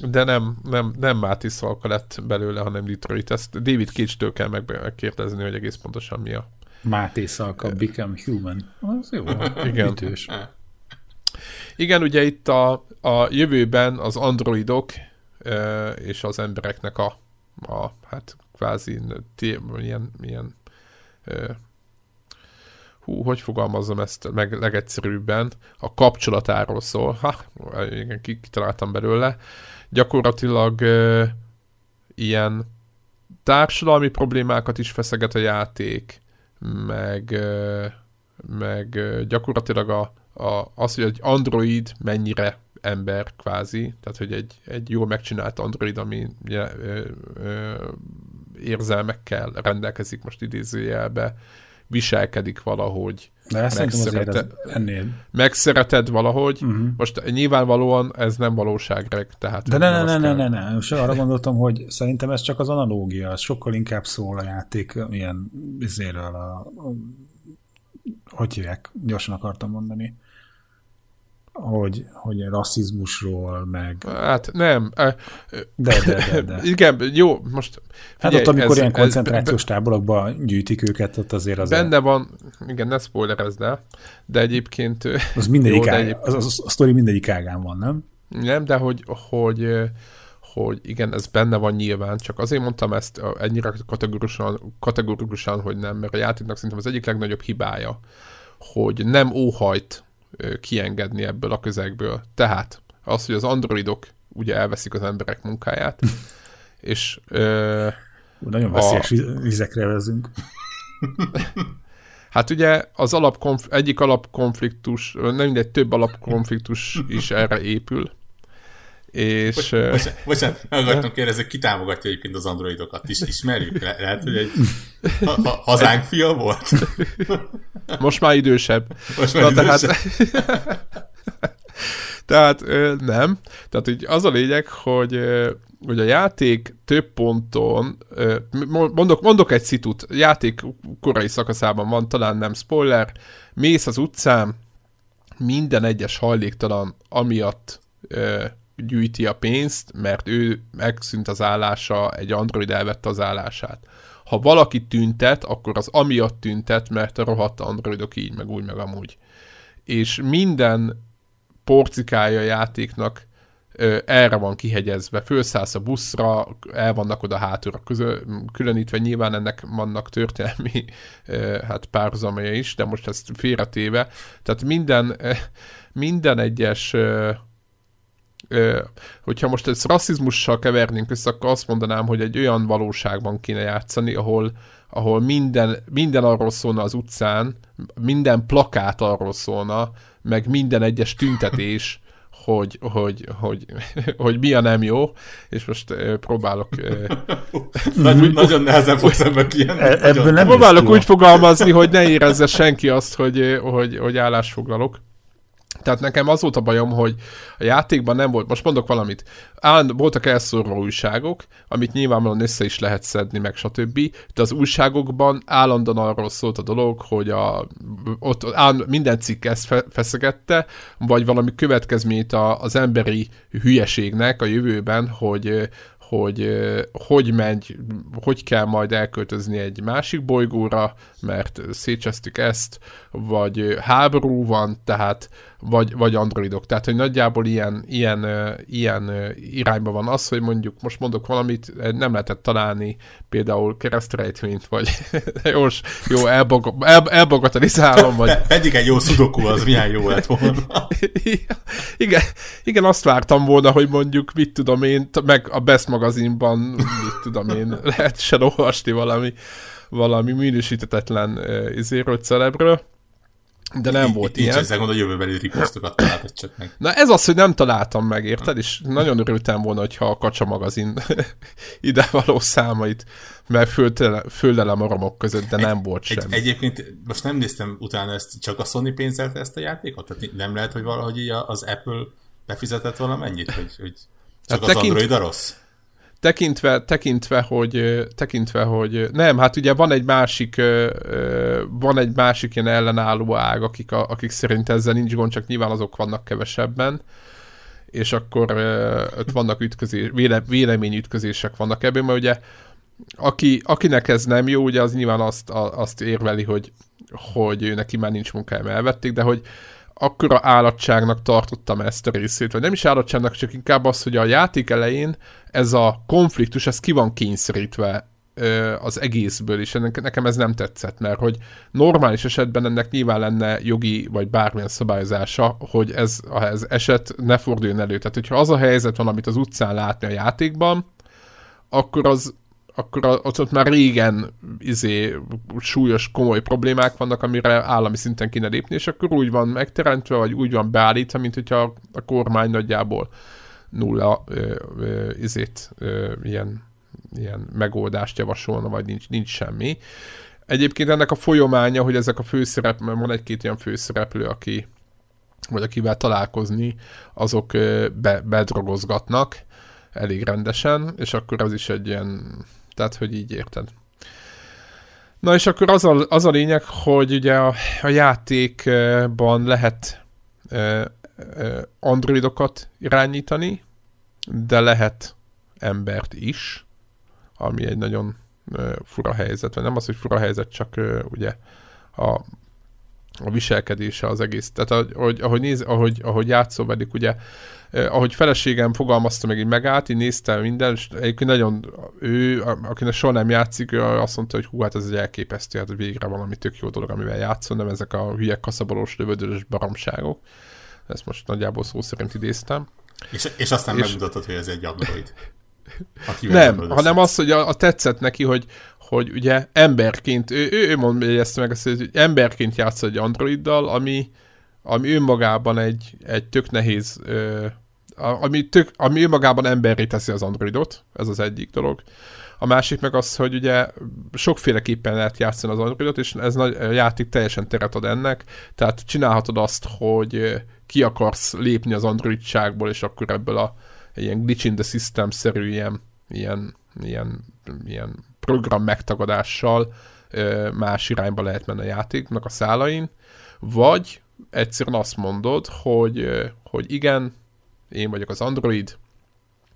de nem, nem, nem Máté Szalka lett belőle, hanem Detroit. Ezt David Cage-től kell meg- megkérdezni, hogy egész pontosan mi a... Máté Szalka, Become Human. Az jó. Igen. Ütős. [laughs] Igen, ugye itt a, a jövőben az androidok és az embereknek a, a hát kvázi ilyen, ilyen hú, hogy fogalmazom ezt meg legegyszerűbben, a kapcsolatáról szól. Ha, igen, ki- kitaláltam belőle. Gyakorlatilag ilyen társadalmi problémákat is feszeget a játék, meg, meg ö, gyakorlatilag a, a, az, hogy egy android mennyire ember kvázi, tehát hogy egy, egy jól megcsinált android, ami ugye, ö, ö, érzelmekkel rendelkezik most idézőjelbe, viselkedik valahogy, De ezt szerintem azért ennél. megszereted valahogy. Uh-huh. Most nyilvánvalóan ez nem valóságreg, tehát... De ne, ne, ne, ne, kell- ne, ne. Most arra gondoltam, hogy szerintem ez csak az analógia, az sokkal inkább szól a játék ilyen izéről a, a hogy hívják, gyorsan akartam mondani, hogy, hogy rasszizmusról, meg Hát nem. De, de, de, de. [laughs] Igen, jó, most Hát ott, amikor ez- ilyen ez- koncentrációs táborokba gyűjtik őket, ott azért az, Benne van, igen, ne spoilerezd el, de egyébként az mindegyik jó, ág, egyéb- az, az, a sztori mindegyik ágán van, nem? nem, de hogy, hogy, hogy igen, ez benne van nyilván, csak azért mondtam ezt ennyire kategorikusan, kategorikusan, hogy nem, mert a játéknak szerintem az egyik legnagyobb hibája, hogy nem óhajt kiengedni ebből a közegből. Tehát az, hogy az androidok ugye elveszik az emberek munkáját, [laughs] és ö, Nagyon A- veszélyes viz- vizekre vezünk. [laughs] Hát ugye az alapkonf- egyik alapkonfliktus, nem mindegy, több alapkonfliktus is erre épül, És... Bocsánat, bocsánat [laughs] meg akartam kérdezni, ki támogatja egyébként az androidokat? Is, ismerjük? Le, lehet, hogy egy [laughs] ha, ha, hazánk fia volt? [laughs] Most már idősebb. Most már Na, idősebb. Tehát, tehát nem. Tehát így az a lényeg, hogy, hogy a játék több ponton, mondok, mondok egy szitut, játék korai szakaszában van, talán nem spoiler, mész az utcán, minden egyes hajléktalan amiatt gyűjti a pénzt, mert ő megszűnt az állása, egy android elvette az állását. Ha valaki tüntet, akkor az amiatt tüntet, mert a rohadt androidok így, meg úgy, meg amúgy. És minden porcikája játéknak ö, erre van kihegyezve. Fölszállsz a buszra, el vannak oda hátulra különítve, nyilván ennek vannak történelmi hát párhuzamai is, de most ezt félretéve. Tehát minden, minden egyes hogyha most ezt rasszizmussal kevernénk össze, akkor azt mondanám, hogy egy olyan valóságban kéne játszani, ahol, ahol minden, minden arról szólna az utcán, minden plakát arról szólna, meg minden egyes tüntetés, [laughs] hogy, hogy, hogy, hogy mi a nem jó, és most próbálok... Uh, [laughs] nagyon, nehezen fogsz ebben kijönni. E- ebből nem próbálok úgy fogalmazni, hogy ne érezze senki azt, hogy, hogy, hogy állásfoglalok. Tehát nekem az volt a bajom, hogy a játékban nem volt, most mondok valamit, Állandó, voltak elszórva újságok, amit nyilvánvalóan össze is lehet szedni, meg stb. De az újságokban állandóan arról szólt a dolog, hogy a, ott áll, minden cikk ezt fe, feszegette, vagy valami következményt a, az emberi hülyeségnek a jövőben, hogy hogy hogy megy, hogy kell majd elköltözni egy másik bolygóra, mert szétcsesztük ezt, vagy háború van, tehát vagy, vagy androidok. Tehát, hogy nagyjából ilyen, ilyen, ilyen irányba van az, hogy mondjuk, most mondok valamit, nem lehetett találni például keresztrejtvényt, vagy [laughs] jó, jó elbog, el, elbogatalizálom, vagy... Pedig egy jó szudoku az milyen jó lett volna. [laughs] igen, igen, azt vártam volna, hogy mondjuk, mit tudom én, meg a Best magazinban, mit tudom én, [laughs] lehet se olvasni valami, valami minősítetetlen uh, izéről, celebről, de nem volt így, ilyen. Így ezzel gond a jövőbeli riposztokat találtad csak meg. Na ez az, hogy nem találtam meg, érted? És nagyon örültem volna, hogyha a Kacsa magazin [laughs] ide való számait, mert föllelem a romok között, de egy, nem volt egy, sem. Egyébként most nem néztem utána ezt, csak a Sony pénzelte ezt a játékot? Tehát nem lehet, hogy valahogy az Apple befizetett valamennyit, hogy, hogy csak hát az tekint... Android a rossz? Tekintve, tekintve, hogy, tekintve, hogy nem, hát ugye van egy másik, van egy másik ilyen ellenálló ág, akik, akik szerint ezzel nincs gond, csak nyilván azok vannak kevesebben, és akkor ott vannak ütközés, véle, véleményütközések vannak ebben, mert ugye aki, akinek ez nem jó, ugye az nyilván azt, azt érveli, hogy, hogy neki már nincs munkája, elvették, de hogy akkora állatságnak tartottam ezt a részét, vagy nem is állatságnak, csak inkább az, hogy a játék elején ez a konfliktus, ez ki van kényszerítve az egészből, és ennek, nekem ez nem tetszett, mert hogy normális esetben ennek nyilván lenne jogi vagy bármilyen szabályozása, hogy ez az eset ne forduljon elő. Tehát, hogyha az a helyzet van, amit az utcán látni a játékban, akkor az akkor ott, ott már régen izé, súlyos, komoly problémák vannak, amire állami szinten kéne lépni, és akkor úgy van megteremtve, vagy úgy van beállítva, mint hogyha a kormány nagyjából nulla ö, ö, izét, ö, ilyen, ilyen megoldást javasolna, vagy nincs, nincs semmi. Egyébként ennek a folyamánya, hogy ezek a főszerep, mert van egy-két ilyen főszereplő, aki vagy akivel találkozni, azok be, bedrogozgatnak elég rendesen, és akkor az is egy ilyen tehát, hogy így érted. Na és akkor az a, az a lényeg, hogy ugye a, a játékban lehet e, androidokat irányítani, de lehet embert is, ami egy nagyon fura helyzet, vagy nem az, hogy fura helyzet, csak ugye a, a viselkedése az egész. Tehát ahogy, ahogy, néz, ahogy, ahogy játszol velük, ugye eh, ahogy feleségem fogalmazta meg, így megállt, így néztem minden, és egyébként nagyon, ő, akinek soha nem játszik, ő azt mondta, hogy hú, hát ez egy elképesztő, hát végre valami tök jó dolog, amivel játszol, nem ezek a hülye kaszabolós, lövödörös baromságok. Ezt most nagyjából szó szerint idéztem. És, és aztán és... megmutattad, hogy ez egy android. [laughs] Nem, hanem az, hogy a, a tetszett neki, hogy, hogy ugye emberként, ő, ő, ő mondja ezt meg, hogy emberként játsz egy androiddal, ami, ami önmagában egy, egy tök nehéz ö, ami, tök, ami önmagában emberré teszi az Androidot, ez az egyik dolog. A másik meg az, hogy ugye sokféleképpen lehet játszani az Androidot, és ez nagy, a játék teljesen teret ad ennek, tehát csinálhatod azt, hogy ki akarsz lépni az Androidságból, és akkor ebből a ilyen glitch in the system-szerű ilyen, ilyen, ilyen, ilyen program megtagadással más irányba lehet menni a játéknak a szálain, vagy egyszerűen azt mondod, hogy, hogy igen, én vagyok az Android,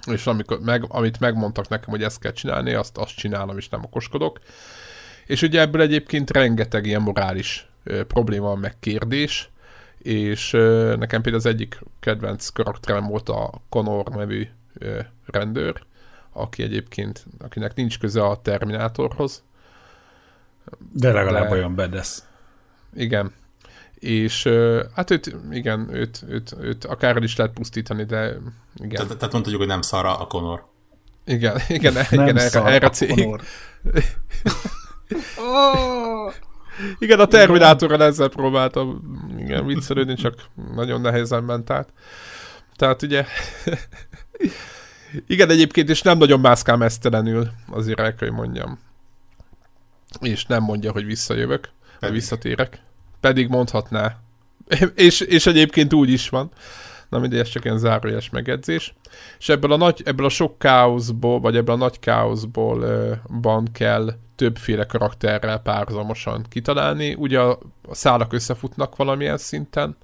és amikor meg, amit megmondtak nekem, hogy ezt kell csinálni, azt, azt csinálom, és nem okoskodok. És ugye ebből egyébként rengeteg ilyen morális ö, probléma, meg kérdés, és ö, nekem például az egyik kedvenc karakterem volt a Connor nevű ö, rendőr, aki egyébként, akinek nincs köze a Terminátorhoz. De legalább de, olyan bedesz. Igen, és hát őt, igen, őt, őt, őt akár is lehet pusztítani, de igen. Te, tehát mondhatjuk, hogy nem szara a Conor. Igen, [laughs] igen, nem igen erre, erre cég. [laughs] oh! Igen, a Terminátorral ezzel próbáltam igen, viccelődni, csak nagyon nehézen ment át. Tehát ugye [laughs] igen, egyébként, és nem nagyon mászkál mesztelenül, azért el kell, hogy mondjam. És nem mondja, hogy visszajövök, vagy visszatérek pedig mondhatná. [laughs] és, és egyébként úgy is van. Na mindegy, ez csak ilyen zárójeles megedzés. És ebből a, nagy, ebből a sok káoszból, vagy ebből a nagy káoszból van kell többféle karakterrel párhuzamosan kitalálni. Ugye a, a szálak összefutnak valamilyen szinten,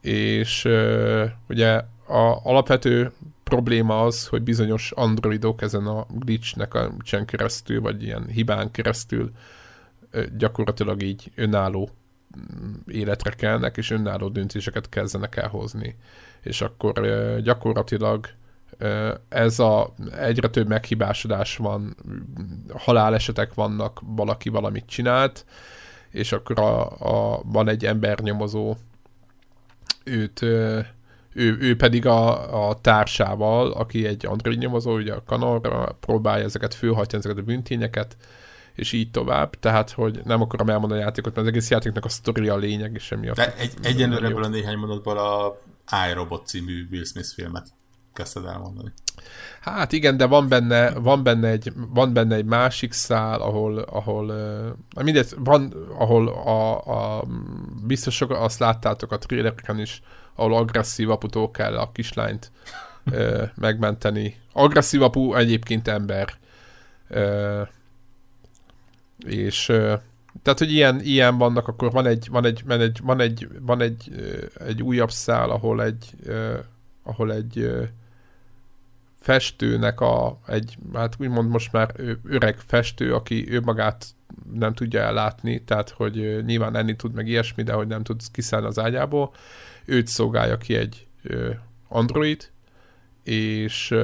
és uh, ugye a alapvető probléma az, hogy bizonyos androidok ezen a glitchnek a keresztül, vagy ilyen hibán keresztül gyakorlatilag így önálló mm, életre kelnek, és önálló döntéseket kezdenek elhozni. És akkor gyakorlatilag ez a egyre több meghibásodás van, halálesetek vannak, valaki valamit csinált, és akkor a, a, van egy embernyomozó, őt, ő, ő pedig a, a társával, aki egy android nyomozó, ugye a Kanor próbálja ezeket főhajtani, ezeket a bűntényeket, és így tovább, tehát hogy nem akarom elmondani a játékot, mert az egész játéknak a sztori a lényeg, és semmi De egy, egyenlőre ebből a néhány mondatból a iRobot című Will Smith filmet kezdted elmondani. Hát igen, de van benne, van benne, egy, van benne egy másik szál, ahol, ahol uh, mindegy, van, ahol a, a biztos sok, azt láttátok a trailereken is, ahol agresszív aputól kell a kislányt uh, megmenteni. Agresszív apu egyébként ember. Uh, és tehát, hogy ilyen, ilyen vannak, akkor van egy, van egy, van egy, van egy, van egy, egy újabb szál, ahol egy, ahol egy festőnek a, egy, hát úgymond most már öreg festő, aki ő magát nem tudja ellátni, tehát hogy nyilván enni tud meg ilyesmi, de hogy nem tud kiszállni az ágyából, őt szolgálja ki egy android, és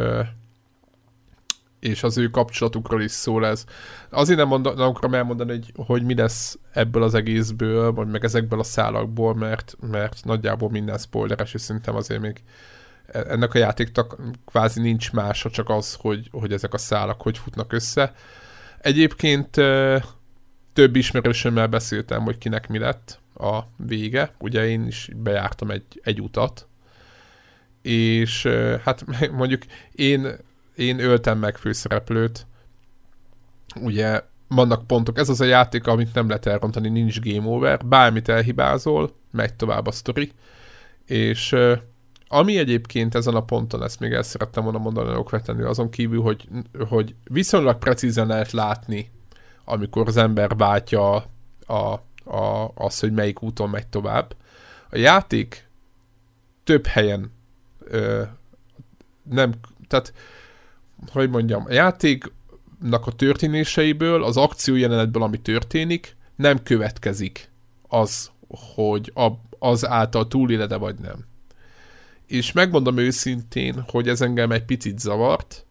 és az ő kapcsolatukról is szól ez. Azért nem, mondom, nem akarom elmondani, hogy, hogy mi lesz ebből az egészből, vagy meg ezekből a szálakból, mert, mert nagyjából minden spoileres, és szerintem azért még ennek a játéknak kvázi nincs mása, csak az, hogy, hogy ezek a szálak hogy futnak össze. Egyébként több ismerősömmel beszéltem, hogy kinek mi lett a vége. Ugye én is bejártam egy, egy utat, és hát mondjuk én én öltem meg főszereplőt. Ugye vannak pontok, ez az a játék, amit nem lehet elrontani, nincs game over, bármit elhibázol, megy tovább a sztori, és ami egyébként ezen a ponton, ezt még el szerettem volna mondani okvetlenül, azon kívül, hogy, hogy viszonylag precízen lehet látni, amikor az ember váltja a, a, az, hogy melyik úton megy tovább. A játék több helyen ö, nem, tehát hogy mondjam, a játéknak a történéseiből, az akció jelenetből, ami történik, nem következik az, hogy a, az által túlélede vagy nem. És megmondom őszintén, hogy ez engem egy picit zavart,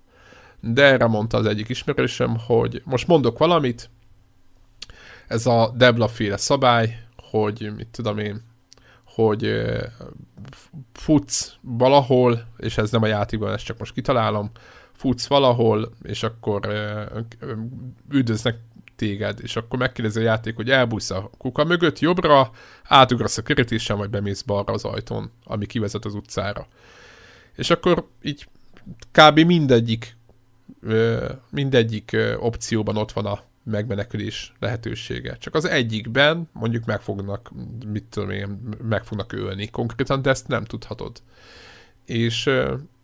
de erre mondta az egyik ismerősöm, hogy most mondok valamit, ez a Debla féle szabály, hogy mit tudom én, hogy futsz valahol, és ez nem a játékban, ezt csak most kitalálom, futsz valahol, és akkor üldöznek téged, és akkor megkérdezi a játék, hogy elbújsz a kuka mögött jobbra, átugrasz a kerítésen, vagy bemész balra az ajtón, ami kivezet az utcára. És akkor így kb. mindegyik mindegyik opcióban ott van a megmenekülés lehetősége. Csak az egyikben mondjuk meg fognak, mit tudom én, meg fognak ölni konkrétan, de ezt nem tudhatod. És,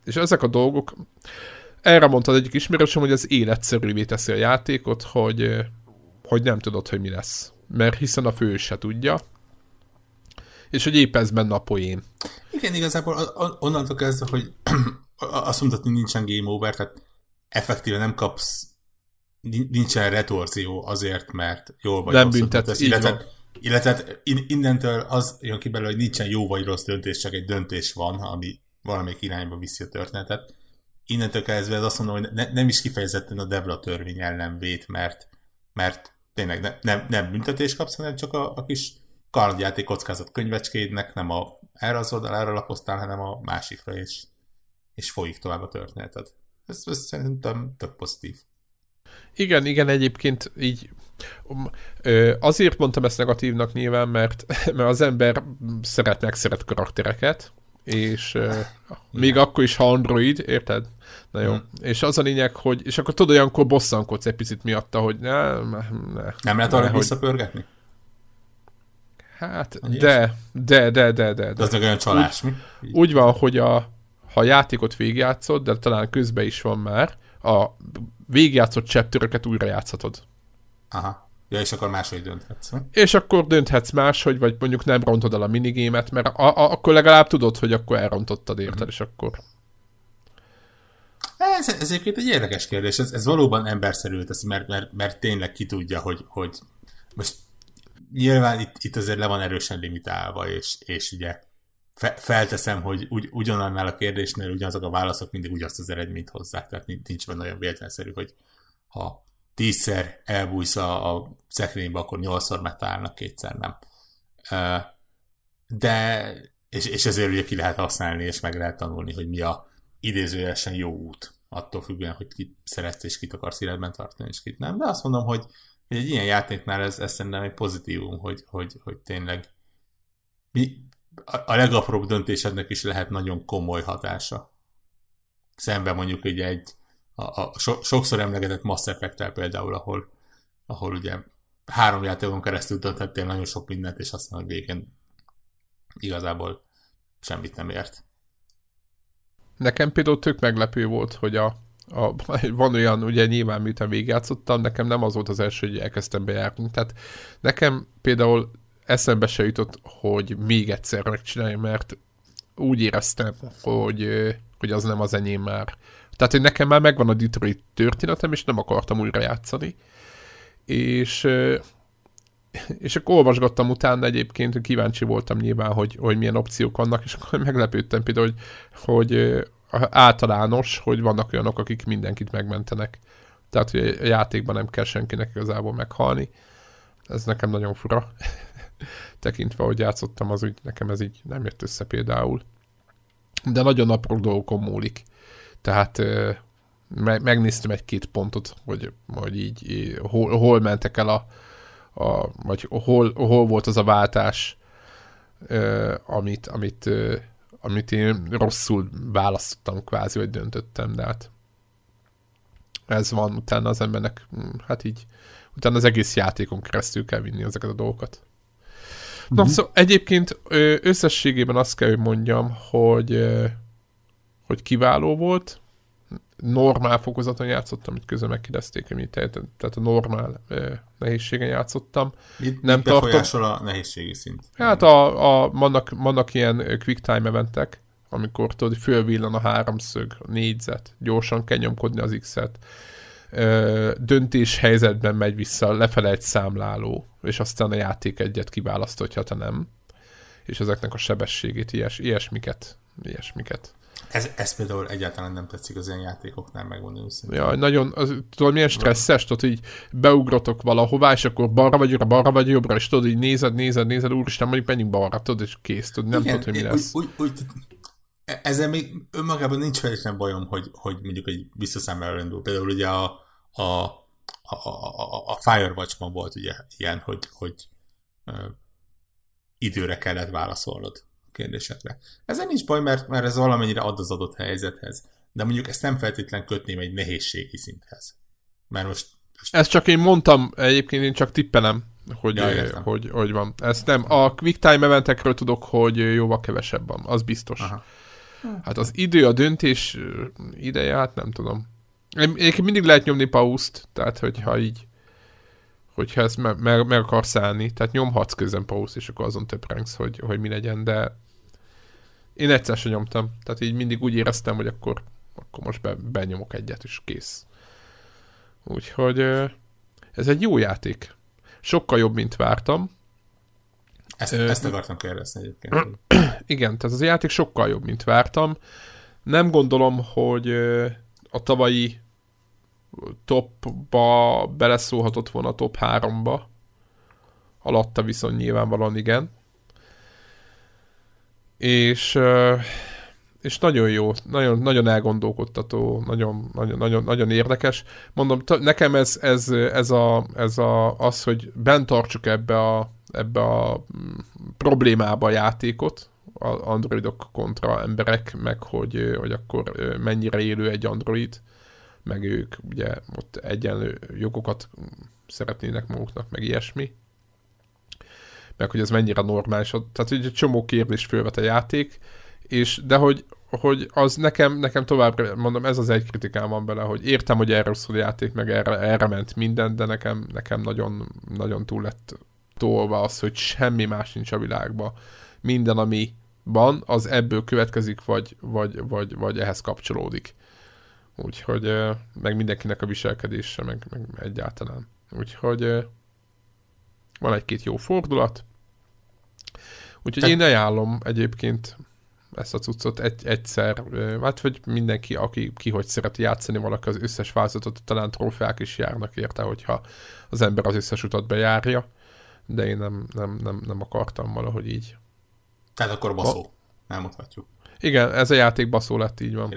és ezek a dolgok, erre mondta egyik ismerősöm, hogy az életszerűvé teszi a játékot, hogy, hogy nem tudod, hogy mi lesz. Mert hiszen a fő se tudja, és hogy épp ez benne a poén. Igen, igazából onnantól kezdve, hogy [clears throat] azt hogy nincsen game over, tehát effektíve nem kapsz, nincsen retorzió azért, mert jól vagy Nem büntet, illetve, illetve innentől az jön ki belőle, hogy nincsen jó vagy rossz döntés, csak egy döntés van, ami valamelyik irányba viszi a történetet. Innentől kezdve ez azt mondom, hogy ne, nem is kifejezetten a Devla törvény ellen vét, mert, mert tényleg ne, nem, nem büntetés kapsz, hanem csak a, a kis kalandjáték kockázat könyvecskédnek, nem a, erre az oldalára lapoztál, hanem a másikra, és, és folyik tovább a történeted. Ez, ez szerintem tök pozitív. Igen, igen, egyébként így azért mondtam ezt negatívnak nyilván, mert, [laughs] mert az ember szeret szeret karaktereket, és uh, [laughs] még akkor is, ha android, érted? Na jó. Hmm. És az a lényeg, hogy, és akkor tudod, olyankor bosszankodsz egy picit miatta, hogy ne, ne, Nem lehet arra visszapörgetni? Hát, de, de, de, de, de, de. De az meg olyan csalás, úgy, mi? Úgy van, hogy a, ha a játékot végigjátszod, de talán közben is van már, a végigjátszott chapteröket újra játszhatod. Aha. Ja, és akkor máshogy dönthetsz. Mi? És akkor dönthetsz máshogy, vagy mondjuk nem rontod el a minigémet, mert a, a, akkor legalább tudod, hogy akkor elrontottad, érted, mm-hmm. és akkor... Ez, ez egyébként egy érdekes kérdés, ez, ez valóban emberszerű teszi, mert, mert, mert tényleg ki tudja, hogy, hogy most nyilván itt, itt azért le van erősen limitálva, és, és ugye fe, felteszem, hogy ugy, ugyanannál a kérdésnél ugyanazok a válaszok mindig ugyanazt az eredményt hozzák, tehát nincs benne olyan véletlenszerű, hogy ha tízszer elbújsz a, a szekrénybe, akkor nyolcszor megtalálnak, kétszer nem. De, és, és ezért ugye ki lehet használni, és meg lehet tanulni, hogy mi a idézőjelesen jó út, attól függően, hogy kit szeretsz, és kit akarsz életben tartani, és kit nem. De azt mondom, hogy hogy egy ilyen játéknál ez, ez szerintem egy pozitívum, hogy, hogy, hogy tényleg mi, a, a legapróbb döntésednek is lehet nagyon komoly hatása. Szemben mondjuk ugye egy a, a so, sokszor emlegetett Mass effect például, ahol, ahol ugye három játékon keresztül dönthettél nagyon sok mindent, és aztán a végén igazából semmit nem ért. Nekem például tök meglepő volt, hogy a, a, van olyan, ugye nyilván miután végigjátszottam, nekem nem az volt az első, hogy elkezdtem bejárni. Tehát nekem például eszembe se jutott, hogy még egyszer megcsinálja, mert úgy éreztem, hogy, hogy az nem az enyém már. Tehát, hogy nekem már megvan a Detroit történetem, és nem akartam újra játszani. És, és akkor olvasgattam utána egyébként, kíváncsi voltam nyilván, hogy, hogy milyen opciók vannak, és akkor meglepődtem például, hogy, hogy általános, hogy vannak olyanok, akik mindenkit megmentenek. Tehát, hogy a játékban nem kell senkinek igazából meghalni. Ez nekem nagyon fura. [laughs] Tekintve, hogy játszottam, az úgy nekem ez így nem jött össze például. De nagyon apró dolgokon múlik. Tehát me- megnéztem egy-két pontot, hogy, hogy így hol, hol mentek el a, a vagy hol, hol volt az a váltás, amit, amit amit én rosszul választottam kvázi, vagy döntöttem, de hát ez van, utána az embernek, hm, hát így, utána az egész játékon keresztül kell vinni ezeket a dolgokat. Mm-hmm. Na, szóval egyébként összességében azt kell, hogy mondjam, hogy, hogy kiváló volt, normál fokozaton játszottam, itt közben megkérdezték, hogy mi tehát, tehát a normál eh, nehézségen játszottam. Mit, nem mit befolyásol a nehézségi szint? Hát a, a, vannak, vannak ilyen quick time eventek, amikor tudod, fölvillan a háromszög, a négyzet, gyorsan kell nyomkodni az X-et. döntés helyzetben megy vissza, lefele egy számláló, és aztán a játék egyet kiválaszt, hogyha te nem. És ezeknek a sebességét, ilyes, ilyesmiket, ilyesmiket ez, ez például egyáltalán nem tetszik az ilyen játékoknál, megmondani őszintén. Ja, nagyon, az, tudod, milyen stresszes, tudod, így beugrotok valahová, és akkor balra vagy jobbra, balra vagy jobbra, és tudod, így nézed, nézed, nézed, úristen, mondjuk menjünk balra, tudod, és kész, tudod, nem Igen, tudod, hogy mi lesz. Úgy, úgy, úgy, ezzel még önmagában nincs feltétlenül bajom, hogy, hogy mondjuk egy visszaszámláló rendül. Például ugye a, a, a, a, a Firewatch-ban volt ugye ilyen, hogy, hogy uh, időre kellett válaszolnod kérdésekre. Ezzel nincs baj, mert, mert ez valamennyire ad az adott helyzethez. De mondjuk ezt nem feltétlen kötném egy nehézségi szinthez. Mert most... most... Ezt csak én mondtam, egyébként én csak tippelem, hogy, ja, hogy, hogy van. Ezt nem. A quick time eventekről tudok, hogy jóval kevesebb van, az biztos. Aha. Hát az idő, a döntés ideje, hát nem tudom. Én mindig lehet nyomni pauszt, tehát hogyha így hogyha ezt meg, meg, meg akarsz állni, tehát nyomhatsz közben pauszt, és akkor azon töprengsz, hogy, hogy mi legyen, de én egyszer sem nyomtam, tehát így mindig úgy éreztem, hogy akkor, akkor most be, benyomok egyet, és kész. Úgyhogy ez egy jó játék. Sokkal jobb, mint vártam. Ezt, Ö, ezt akartam kérdezni egyébként. [clears throat] Igen, tehát az a játék sokkal jobb, mint vártam. Nem gondolom, hogy a tavalyi topba beleszólhatott volna a top 3-ba. Alatta viszont nyilvánvalóan igen. És, és nagyon jó, nagyon, nagyon elgondolkodtató, nagyon, nagyon, nagyon, nagyon érdekes. Mondom, nekem ez, ez, ez, a, ez a, az, hogy bent tartsuk ebbe a, ebbe a mm, problémába a játékot, androidok kontra emberek, meg hogy, hogy akkor mennyire élő egy android, meg ők ugye ott egyenlő jogokat szeretnének maguknak, meg ilyesmi. Meg hogy ez mennyire normális. Tehát egy csomó kérdés fölvet a játék, és de hogy, hogy az nekem, nekem tovább, mondom, ez az egy kritikám van bele, hogy értem, hogy erről szól a játék, meg erre, erre ment minden, de nekem, nekem nagyon, nagyon túl lett tolva az, hogy semmi más nincs a világban. Minden, ami van, az ebből következik, vagy, vagy, vagy, vagy ehhez kapcsolódik. Úgyhogy meg mindenkinek a viselkedése, meg, meg egyáltalán. Úgyhogy van egy-két jó fordulat. Úgyhogy Te... én ajánlom egyébként ezt a cuccot egy, egyszer, hát vagy mindenki, aki ki hogy szereti játszani valaki az összes változatot, talán trófeák is járnak érte, hogyha az ember az összes utat bejárja, de én nem, nem, nem, nem akartam valahogy így. Tehát akkor baszó, elmondhatjuk. Igen, ez a játék baszó lett, így van.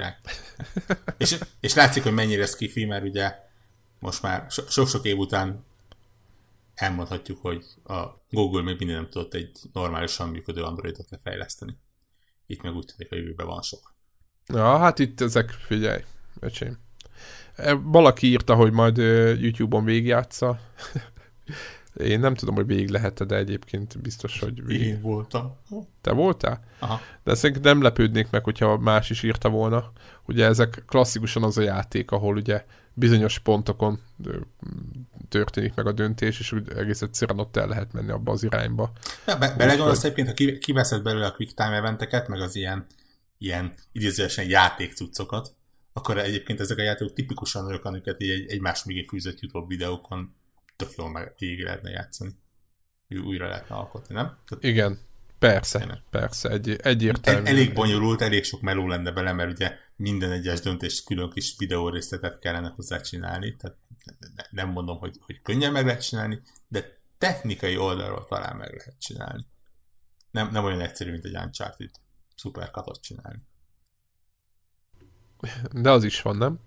és, és látszik, hogy mennyire skifi, mert ugye most már sok-sok év után elmondhatjuk, hogy a Google még mindig nem tudott egy normálisan működő Androidot lefejleszteni. Itt meg úgy tűnik, hogy jövőben van sok. Ja, hát itt ezek, figyelj, öcsém. E, valaki írta, hogy majd YouTube-on végigjátsza. [laughs] Én nem tudom, hogy végig lehet de egyébként biztos, hogy végig. Én voltam. Te voltál? Aha. De szerintem nem lepődnék meg, hogyha más is írta volna. Ugye ezek klasszikusan az a játék, ahol ugye bizonyos pontokon történik meg a döntés, és úgy egész egyszerűen ott el lehet menni abba az irányba. Ja, be, belegondolsz egyébként, ha kiveszed belőle a quick time eventeket, meg az ilyen, ilyen idézőesen játékcuccokat, akkor egyébként ezek a játékok tipikusan olyanok, amiket egy, egymás mögé fűzött YouTube videókon tök jól meg végig lehetne játszani. Újra lehetne alkotni, nem? Tehát... Igen, persze, Tényleg. persze, egy, egyértelmű. Elég bonyolult, elég sok meló lenne bele, mert ugye minden egyes döntést külön kis videórészletet kellene hozzá csinálni, tehát nem mondom, hogy, hogy könnyen meg lehet csinálni, de technikai oldalról talán meg lehet csinálni. Nem, nem olyan egyszerű, mint egy Uncharted szuperkatot csinálni. De az is van, nem?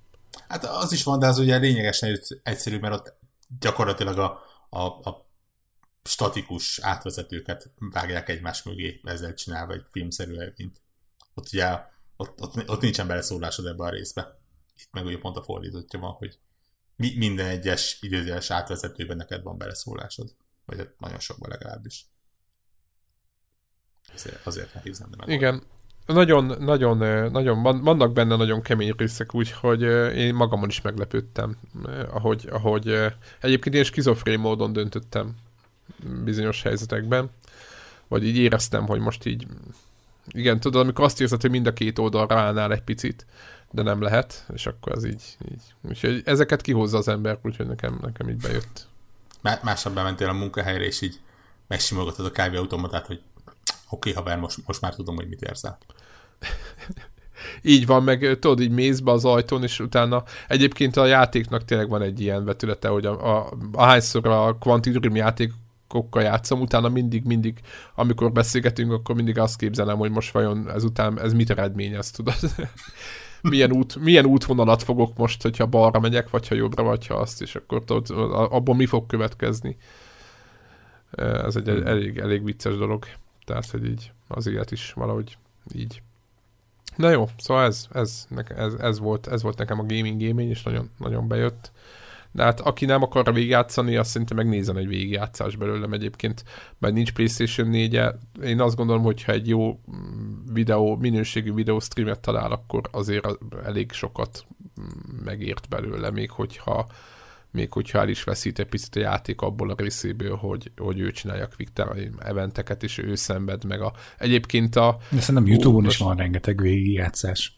Hát az is van, de az ugye lényegesen egyszerű, mert ott gyakorlatilag a, a, a statikus átvezetőket vágják egymás mögé, ezzel csinálva egy filmszerű mint ott ugye ott, ott, ott nincsen beleszólásod ebbe a részbe. Itt meg ugye pont a fordítottja van, hogy mi, minden egyes idézőes átvezetőben neked van beleszólásod. Vagy hát nagyon sokban legalábbis. Azért, azért nehéz lenne meg. Igen, nagyon, nagyon, nagyon, vannak benne nagyon kemény részek, úgyhogy én magamon is meglepődtem, ahogy, ahogy egyébként én skizofrén módon döntöttem bizonyos helyzetekben, vagy így éreztem, hogy most így, igen, tudod, amikor azt érzed, hogy mind a két oldalra állnál egy picit, de nem lehet, és akkor az így, így. Úgyhogy ezeket kihozza az ember, úgyhogy nekem, nekem így bejött. Másnap bementél a munkahelyre, és így megsimogatod a kávéautomatát, hogy oké, okay, haver, most, most már tudom, hogy mit érzel. így van, meg tudod, így mész be az ajtón, és utána egyébként a játéknak tényleg van egy ilyen vetülete, hogy a, a, ahányszor a Quantic Dream játékokkal játszom, utána mindig, mindig, amikor beszélgetünk, akkor mindig azt képzelem, hogy most vajon ezután ez mit eredményez, tudod? [laughs] milyen, út, milyen útvonalat fogok most, hogyha balra megyek, vagy ha jobbra, vagy ha azt, és akkor tudod, abból mi fog következni. Ez egy elég, elég vicces dolog. Tehát, hogy így az élet is valahogy így. Na jó, szóval ez, ez, ez, ez, volt, ez volt nekem a gaming gaming, és nagyon, nagyon bejött. De hát aki nem akar végigjátszani, azt szerintem megnézem egy végigjátszás belőlem egyébként, mert nincs PlayStation 4 -e. Én azt gondolom, hogy ha egy jó mm, videó, minőségű videó streamet talál, akkor azért elég sokat mm, megért belőle, még hogyha még hogyha el is veszít egy picit a játék abból a részéből, hogy, hogy ő csinálja a quick time eventeket, és ő szenved meg a... Egyébként a... De szerintem Youtube-on is van rengeteg végigjátszás.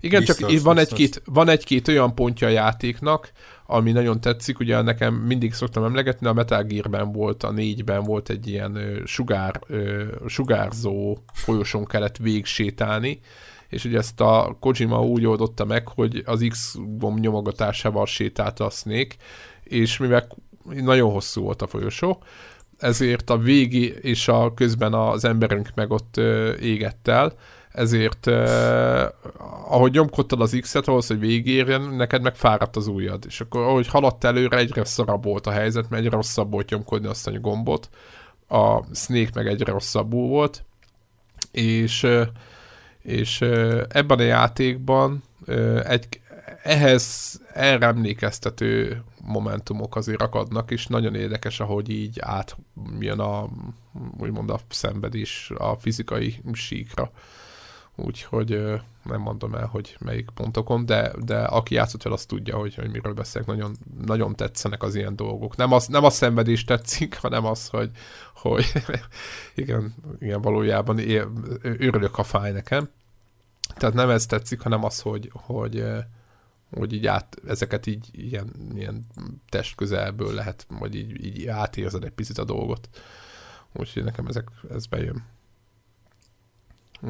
Igen, biztos, csak biztos. van egy-két, van egy-két olyan pontja a játéknak, ami nagyon tetszik, ugye nekem mindig szoktam emlegetni, a Metal Gear-ben volt, a négyben volt egy ilyen sugár, sugárzó folyosón kellett végsétálni, és ugye ezt a Kojima úgy oldotta meg, hogy az X-gomb nyomogatásával sétált a Snake, és mivel nagyon hosszú volt a folyosó, ezért a végi és a közben az emberünk meg ott égett el, ezért eh, ahogy nyomkodtad az X-et ahhoz, hogy végérjen, neked meg fáradt az ujjad. És akkor ahogy haladt előre, egyre szarabb volt a helyzet, mert egyre rosszabb volt nyomkodni azt a gombot. A Snake meg egyre rosszabbul volt. És, és ebben a játékban egy, ehhez erre emlékeztető momentumok azért akadnak, és nagyon érdekes, ahogy így átjön a, úgymond a szenvedés a fizikai síkra úgyhogy nem mondom el, hogy melyik pontokon, de, de aki játszott fel, azt tudja, hogy, hogy miről beszélek. Nagyon, nagyon tetszenek az ilyen dolgok. Nem, az, nem a szenvedés tetszik, hanem az, hogy, hogy [laughs] igen, igen, valójában örülök, ha fáj nekem. Tehát nem ez tetszik, hanem az, hogy, hogy, hogy így át, ezeket így ilyen, ilyen test közelből lehet, vagy így, így átérzed egy picit a dolgot. Úgyhogy nekem ezek, ez bejön.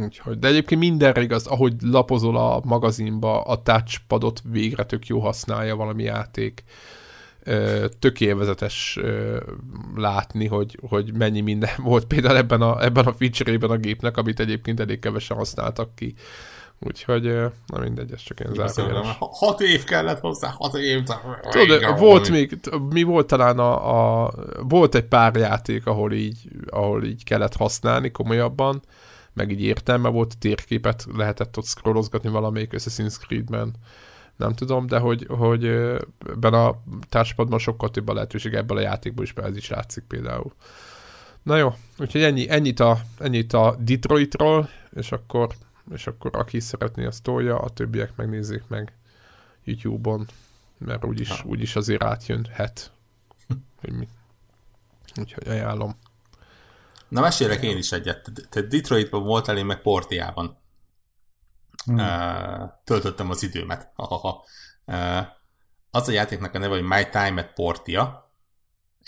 Úgyhogy, de egyébként mindenre igaz, ahogy lapozol a magazinba, a touchpadot végre tök jó használja valami játék. Tök élvezetes látni, hogy, hogy mennyi minden [laughs] volt például ebben a, ebben a feature-ében a gépnek, amit egyébként elég kevesen használtak ki. Úgyhogy, na mindegy, ez csak én zárójeles. Hat év kellett hozzá, hat év. Tudod, volt még, mi volt talán a, a, volt egy pár játék, ahol így, ahol így kellett használni komolyabban, meg így értelme volt, térképet lehetett ott scrollozgatni valamelyik Assassin's Creed-ben, nem tudom, de hogy, hogy ebben a társpadban sokkal több a lehetőség ebből a játékból is, ez is látszik például. Na jó, úgyhogy ennyi, ennyit, a, ennyit a Detroitról, és akkor, és akkor aki szeretné, azt tolja, a többiek megnézzék meg YouTube-on, mert úgyis, úgyis azért átjönhet, hogy mi. Úgyhogy ajánlom. Na mesélek én is egyet. Te Detroitban voltál, én meg Portiában. Hmm. Uh, töltöttem az időmet. Uh, az a játéknak a neve, hogy My Time at Portia,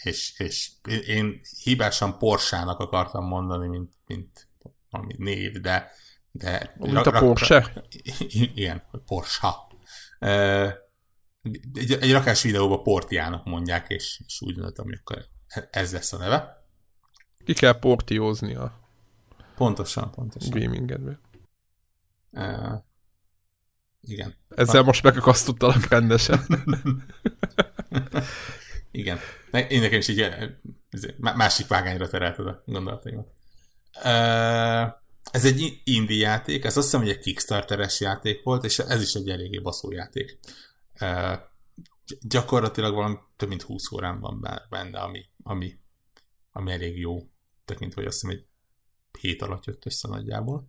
és, és én hibásan Porsának akartam mondani, mint, mint ami név, de, de mint a Porsche? [laughs] Igen, Porsche. Uh, egy, egy rakás videóban Portiának mondják, és, és úgy gondoltam, hogy akkor ez lesz a neve. Ki kell portióznia. Pontosan, pontosan. Gamingedbe. Uh, igen. Ezzel Na. most megakasztottalak rendesen. [laughs] igen. Én nekem is így másik vágányra terelted a gondolataimat. Uh, ez egy indie játék, ez azt hiszem, hogy egy Kickstarteres játék volt, és ez is egy eléggé baszó játék. Uh, gyakorlatilag valami több mint 20 órán van benne, ami, ami, ami elég jó tekintve, hogy azt hiszem egy hét alatt jött össze nagyjából.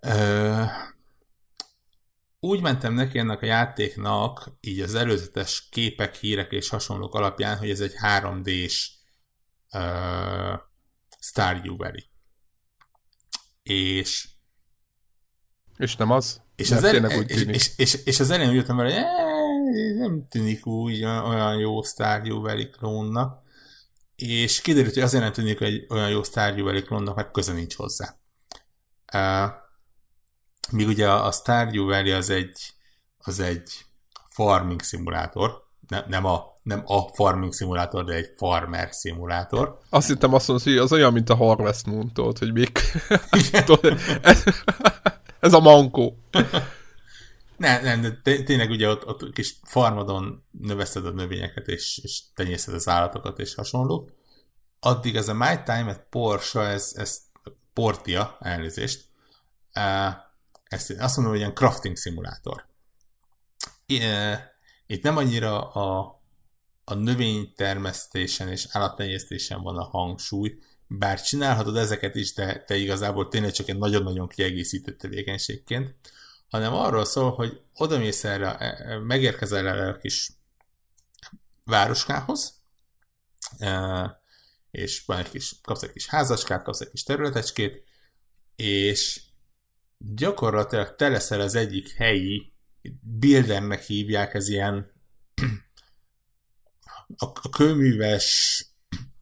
Ö, úgy mentem neki ennek a játéknak, így az előzetes képek, hírek és hasonlók alapján, hogy ez egy 3D-s uh, Stardew Valley. És és nem az? És az, el, úgy és, és, és, és az elején úgy jöttem vele, hogy nem tűnik úgy olyan jó Stardew Valley klónnak és kiderült, hogy azért nem tűnik, hogy olyan jó Valley klónnak, mert köze nincs hozzá. Uh, míg ugye a Stardew Valley az egy, az egy farming szimulátor, ne, nem, a, nem a farming szimulátor, de egy farmer szimulátor. Azt hittem azt mondod, hogy az olyan, mint a Harvest Moon, tudod, hogy még [laughs] ez, ez a mankó. Nem, nem, de tényleg ugye ott, ott kis farmadon növeszted a növényeket, és, és tenyészted az állatokat, és hasonló. addig ez a My Time at Porsche, ez, ez Portia, elnézést, ezt azt mondom, hogy ilyen crafting szimulátor. Itt nem annyira a, a növénytermesztésen és állattenyésztésen van a hangsúly, bár csinálhatod ezeket is, de te igazából tényleg csak egy nagyon-nagyon kiegészítő tevékenységként, hanem arról szól, hogy oda mész erre, e, e, megérkezel erre a kis városkához, e, és van egy kis, kapsz egy kis házacskát, kapsz egy kis területecskét, és gyakorlatilag te leszel az egyik helyi, Bildennek hívják, ez ilyen a, a kőműves,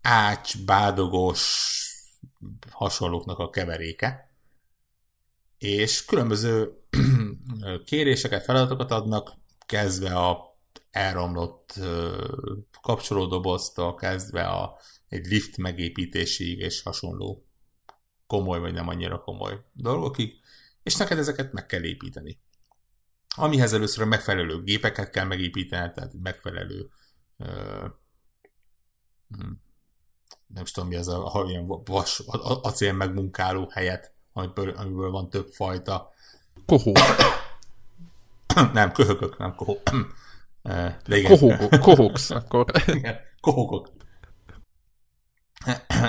ács, bádogos hasonlóknak a keveréke, és különböző kéréseket, feladatokat adnak, kezdve a elromlott kapcsolódoboztól, kezdve a, egy lift megépítéséig és hasonló komoly vagy nem annyira komoly dolgokig, és neked ezeket meg kell építeni. Amihez először a megfelelő gépeket kell megépíteni, tehát megfelelő uh, nem is tudom mi az, a, a ilyen vas, acél megmunkáló helyet, amiből, amiből van több fajta. Kohó. [coughs] nem, köhögök, nem kohó. [coughs] Kohókok, [coughs] kohóksz, akkor. Igen, kohókok.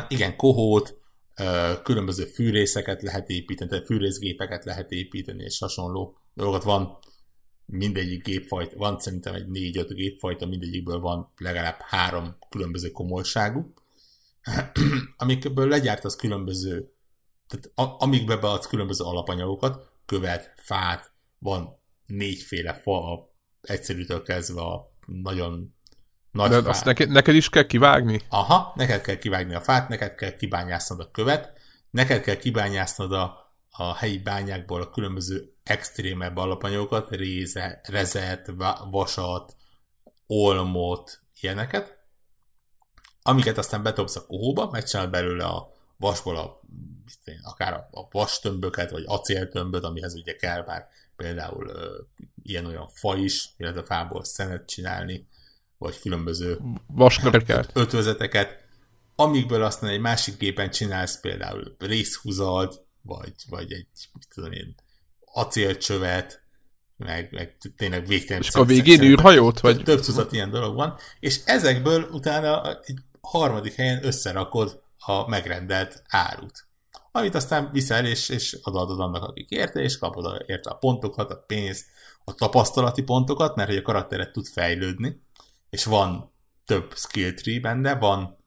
Igen, kohót, különböző fűrészeket lehet építeni, tehát fűrészgépeket lehet építeni, és hasonló dolgokat van mindegyik gépfajta, van szerintem egy négy-öt gépfajta, mindegyikből van legalább három különböző komolyságú, amikből legyártasz különböző, tehát amikbe beadsz különböző alapanyagokat, követ, fát, van négyféle fa, egyszerűtől kezdve a nagyon nagy De azt neked, neked is kell kivágni? Aha, neked kell kivágni a fát, neked kell kibányásznod a követ, neked kell kibányásznod a, a helyi bányákból a különböző extrémebb alapanyagokat, réze, rezet, vasat, olmot, ilyeneket, amiket aztán betobsz a kohóba, megcsinálod belőle a vasból a, akár a, a vastömböket, vagy acéltömböt, amihez ugye kell már például ö, ilyen-olyan fa is, illetve fából szenet csinálni, vagy különböző Vasköröket. ötvözeteket, amikből aztán egy másik gépen csinálsz például részhúzalt, vagy, vagy egy, mit tudom én, acélcsövet, meg, meg tényleg végtelen... És a végén űrhajót? Vagy... Több tucat ilyen dolog van, és ezekből utána egy harmadik helyen összerakod a megrendelt árut. Amit aztán viszel, és, és adod annak, akik érte, és kapod érte a pontokat, a pénzt, a tapasztalati pontokat, mert hogy a karakteret tud fejlődni, és van több skill tree benne, van,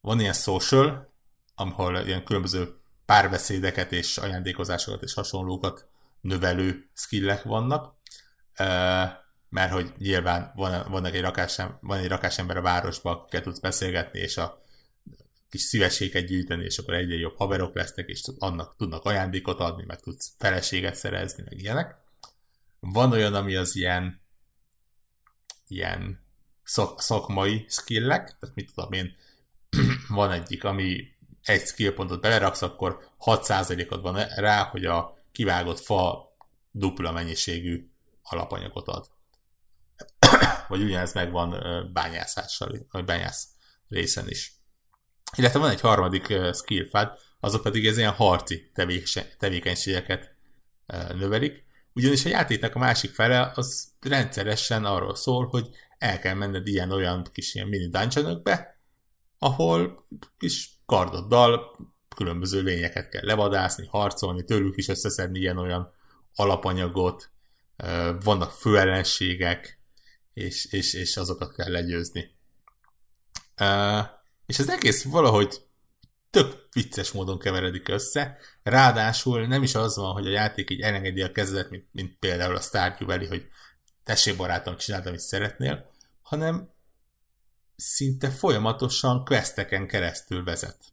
van ilyen social, ahol ilyen különböző párbeszédeket és ajándékozásokat és hasonlókat növelő skillek vannak, mert hogy nyilván van, van, egy rakás, van egy rakás ember a városban, akikkel tudsz beszélgetni, és a kis szívességet gyűjteni, és akkor egyre jobb haverok lesznek, és annak tudnak ajándékot adni, meg tudsz feleséget szerezni, meg ilyenek. Van olyan, ami az ilyen ilyen szak, szakmai skillek, tehát mit tudom én, [clears throat] van egyik, ami egy skill pontot beleraksz, akkor 6%-od van rá, hogy a kivágott fa dupla mennyiségű alapanyagot ad. vagy ugyanez megvan bányászással, vagy bányász részen is. Illetve van egy harmadik skillfád, azok pedig ez ilyen harci tevékenységeket növelik, ugyanis a játéknak a másik fele az rendszeresen arról szól, hogy el kell menned ilyen-olyan kis ilyen mini dungeonokbe, ahol kis kardoddal különböző lényeket kell levadászni, harcolni, tőlük is összeszedni ilyen-olyan alapanyagot, vannak főellenségek, és, és, és azokat kell legyőzni. És az egész valahogy tök vicces módon keveredik össze, ráadásul nem is az van, hogy a játék így elengedi a kezedet, mint, mint például a Stardew Valley, hogy tessék barátom, csináld, amit szeretnél, hanem szinte folyamatosan questeken keresztül vezet.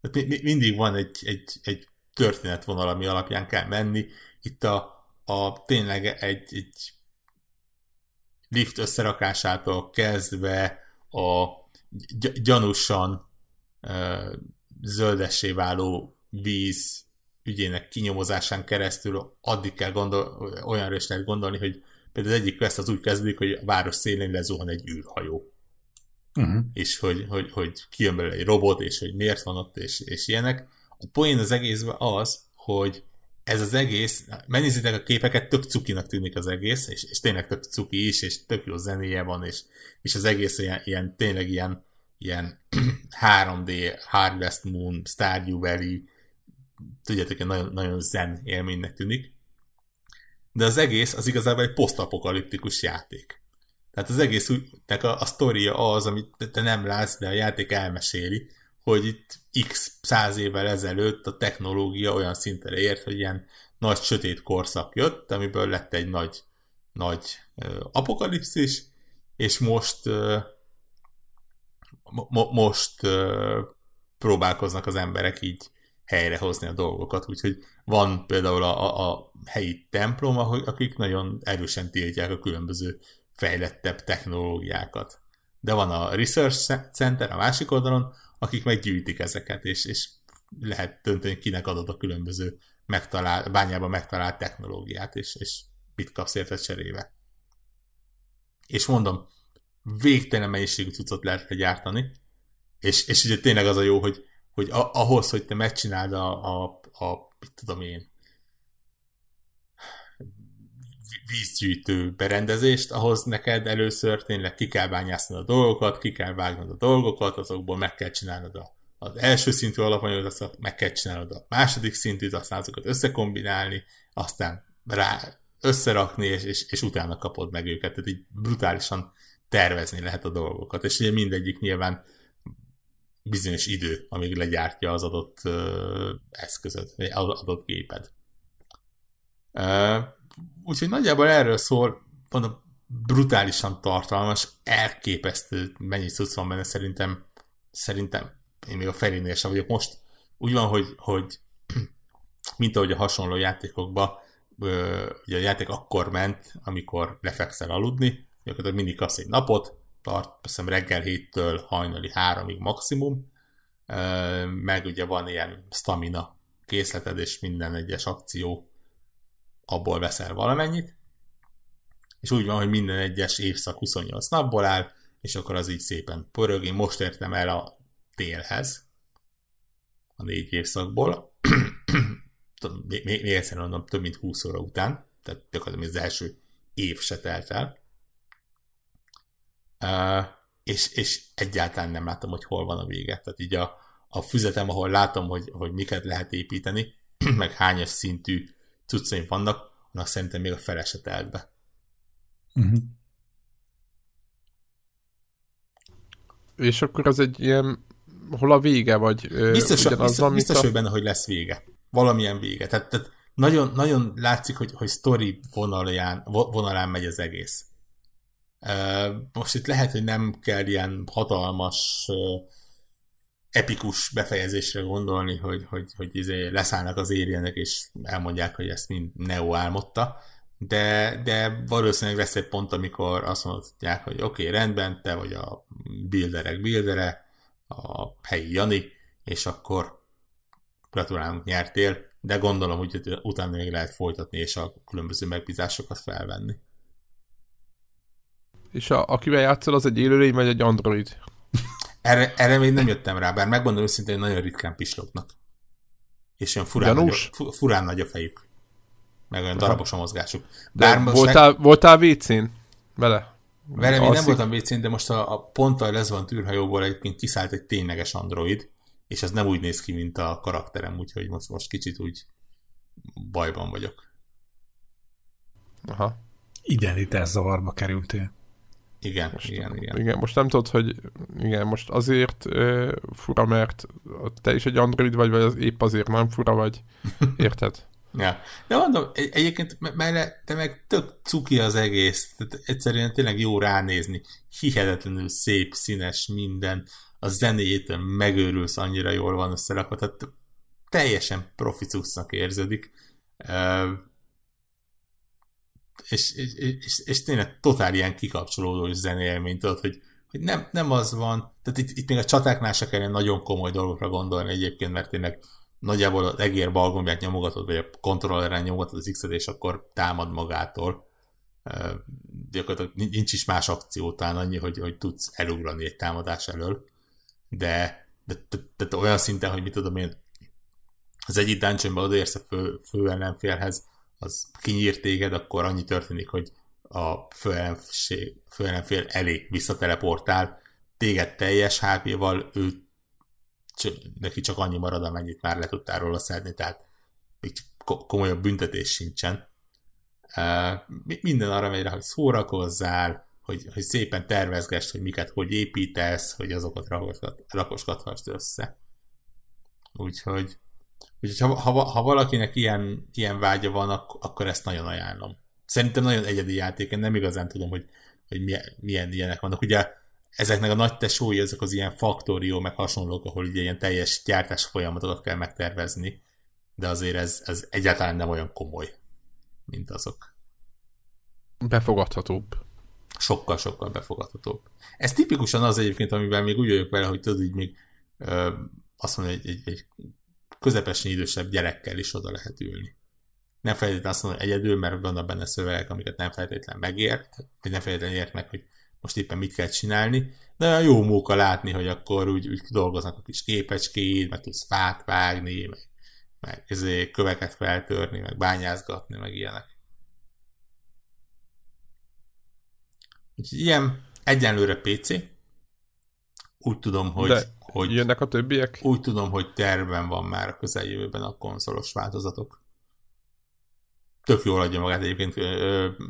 Tehát mi, mindig van egy, egy, egy történetvonal, ami alapján kell menni. Itt a, a tényleg egy, egy lift összerakásától kezdve a gyanúsan zöldessé váló víz ügyének kinyomozásán keresztül addig kell gondol, olyanra is lehet gondolni, hogy például az egyik quest az úgy kezdődik, hogy a város szélén lezuhan egy űrhajó. uh-huh. és hogy, hogy, hogy kijön belőle egy robot, és hogy miért van ott, és, és ilyenek. A poén az egészben az, hogy ez az egész, megnézitek a képeket, tök cukinak tűnik az egész, és, és tényleg tök cuki is, és tök jó zenéje van, és, és az egész ilyen, ilyen tényleg ilyen, ilyen [clears throat] 3D, Harvest Moon, Stardew Valley, tudjátok, nagyon, nagyon zen élménynek tűnik. De az egész az igazából egy posztapokaliptikus játék. Tehát az egész úgynek a, a sztoria az, amit te nem látsz, de a játék elmeséli, hogy itt x száz évvel ezelőtt a technológia olyan szintre ért, hogy ilyen nagy sötét korszak jött, amiből lett egy nagy, nagy apokalipszis, és most mo- most próbálkoznak az emberek így helyrehozni a dolgokat, úgyhogy van például a, a helyi templom, akik nagyon erősen tiltják a különböző fejlettebb technológiákat. De van a Research Center a másik oldalon, akik meggyűjtik ezeket, és, és lehet dönteni, kinek adod a különböző megtalál, bányában megtalált technológiát, és, és mit kapsz érte cserébe. És mondom, végtelen mennyiségű cuccot lehet gyártani, és, és ugye tényleg az a jó, hogy, hogy ahhoz, hogy te megcsináld a, a, a mit tudom én, vízgyűjtő berendezést, ahhoz neked először tényleg ki kell bányásznod a dolgokat, ki kell vágnod a dolgokat, azokból meg kell csinálnod a, az első szintű alapanyagot, azt meg kell csinálnod a második szintűt, aztán azokat összekombinálni, aztán rá összerakni, és, és, és utána kapod meg őket. Tehát így brutálisan tervezni lehet a dolgokat. És ugye mindegyik nyilván bizonyos idő, amíg legyártja az adott uh, eszközöt, vagy adott géped. Uh, úgyhogy nagyjából erről szól, mondom, brutálisan tartalmas, elképesztő mennyi cucc van benne, szerintem, szerintem én még a felénél sem vagyok. Most úgy van, hogy, hogy [clears throat] mint ahogy a hasonló játékokban, ugye a játék akkor ment, amikor lefekszel aludni, gyakorlatilag mindig kapsz egy napot, tart, hiszem reggel héttől hajnali háromig maximum, meg ugye van ilyen stamina készleted, és minden egyes akció abból veszel valamennyit, és úgy van, hogy minden egyes évszak 28 napból áll, és akkor az így szépen pörög. Én most értem el a télhez, a négy évszakból, [clears throat] még, még egyszer mondom, több mint 20 óra után, tehát gyakorlatilag az első év se telt el. Uh, és, és egyáltalán nem látom, hogy hol van a vége. Tehát így a, a füzetem, ahol látom, hogy, hogy miket lehet építeni, [clears throat] meg hányas szintű cuccaim vannak, annak szerintem még a fele se telt be. Uh-huh. És akkor az egy ilyen, hol a vége, vagy biztos, biztos, van, biztos a... hogy benne, hogy lesz vége. Valamilyen vége. Tehát, tehát nagyon, nagyon látszik, hogy, hogy story vonalján, vonalán megy az egész. Most itt lehet, hogy nem kell ilyen hatalmas epikus befejezésre gondolni, hogy, hogy, hogy izé leszállnak az érjenek, és elmondják, hogy ezt mind Neo álmodta, de, de valószínűleg lesz egy pont, amikor azt mondják, hogy oké, okay, rendben, te vagy a builderek buildere, a helyi Jani, és akkor gratulálunk, nyertél, de gondolom, hogy utána még lehet folytatni, és a különböző megbízásokat felvenni. És a, akivel játszol, az egy élőlény, vagy egy android? Erre, erre még nem jöttem rá, bár megmondom őszintén, hogy nagyon ritkán pislognak. És olyan furán, nagy, a, furán nagy a fejük. Meg olyan darabos a mozgásuk. Bár de voltál, meg... voltál WC-n vele? Vele még nem voltam WC-n, de most a, a ponttal lesz van tűrhajóból egyébként kiszállt egy tényleges android, és ez nem úgy néz ki, mint a karakterem, úgyhogy most, most kicsit úgy bajban vagyok. Aha. Identitás zavarba kerültél. Igen, most, igen, igen. Igen, most nem tudod, hogy igen, most azért uh, fura, mert te is egy android vagy, vagy az épp azért nem fura vagy. [laughs] Érted? ja. De mondom, egy, egyébként mellett te meg tök cuki az egész. Tehát egyszerűen tényleg jó ránézni. Hihetetlenül szép, színes minden. A zenéjétől megőrülsz, annyira jól van összerakva. Tehát teljesen profi érződik. Uh, és, és, és, és tényleg totál ilyen kikapcsolódó zenélmény, tudod, hogy, hogy nem, nem az van, tehát itt, itt még a csatáknál se kellene nagyon komoly dolgokra gondolni egyébként, mert tényleg nagyjából az egér balgombját nyomogatod, vagy a kontrolleren nyomogatod az X-et, és akkor támad magától. gyakorlatilag nincs is más akció, talán annyi, hogy, hogy tudsz elugrani egy támadás elől, de, de, de, de, de olyan szinten, hogy mit tudom én, az egyik dungeonban odaérsz a fő, fő ellenfélhez, az kinyír téged, akkor annyi történik, hogy a fő, fő ellenfél elé visszateleportál, téged teljes HP-val, ő neki csak annyi marad, amennyit már le tudtál róla szedni, tehát még komolyabb büntetés sincsen. Minden arra megy hogy szórakozzál, hogy, hogy szépen tervezgess, hogy miket hogy építesz, hogy azokat rakosgat, rakosgathast össze. Úgyhogy, úgyhogy ha, ha, ha valakinek ilyen, ilyen vágya van, akkor, akkor ezt nagyon ajánlom. Szerintem nagyon egyedi játék, én nem igazán tudom, hogy, hogy milyen, milyen ilyenek vannak. Ugye ezeknek a nagy tesói, ezek az ilyen faktórió, meg hasonlók, ahol ugye ilyen teljes gyártás folyamatokat kell megtervezni, de azért ez, ez egyáltalán nem olyan komoly, mint azok. Befogadhatóbb. Sokkal-sokkal befogadhatóbb. Ez tipikusan az egyébként, amivel még úgy vagyok vele, hogy tudod, így még ö, azt mondom, egy, egy, egy közepesen idősebb gyerekkel is oda lehet ülni. Nem feltétlenül azt mondom, hogy egyedül, mert vannak benne szövegek, amiket nem feltétlenül megért, vagy nem feltétlenül ért meg, hogy most éppen mit kell csinálni, de olyan jó móka látni, hogy akkor úgy, úgy dolgoznak a kis képecskéid, meg tudsz fát vágni, meg, meg ezért köveket feltörni, meg bányázgatni, meg ilyenek. Úgyhogy ilyen egyenlőre PC. Úgy tudom, hogy, De hogy jönnek a többiek? Úgy tudom, hogy tervben van már a közeljövőben a konzolos változatok. Tök jól adja magát egyébként.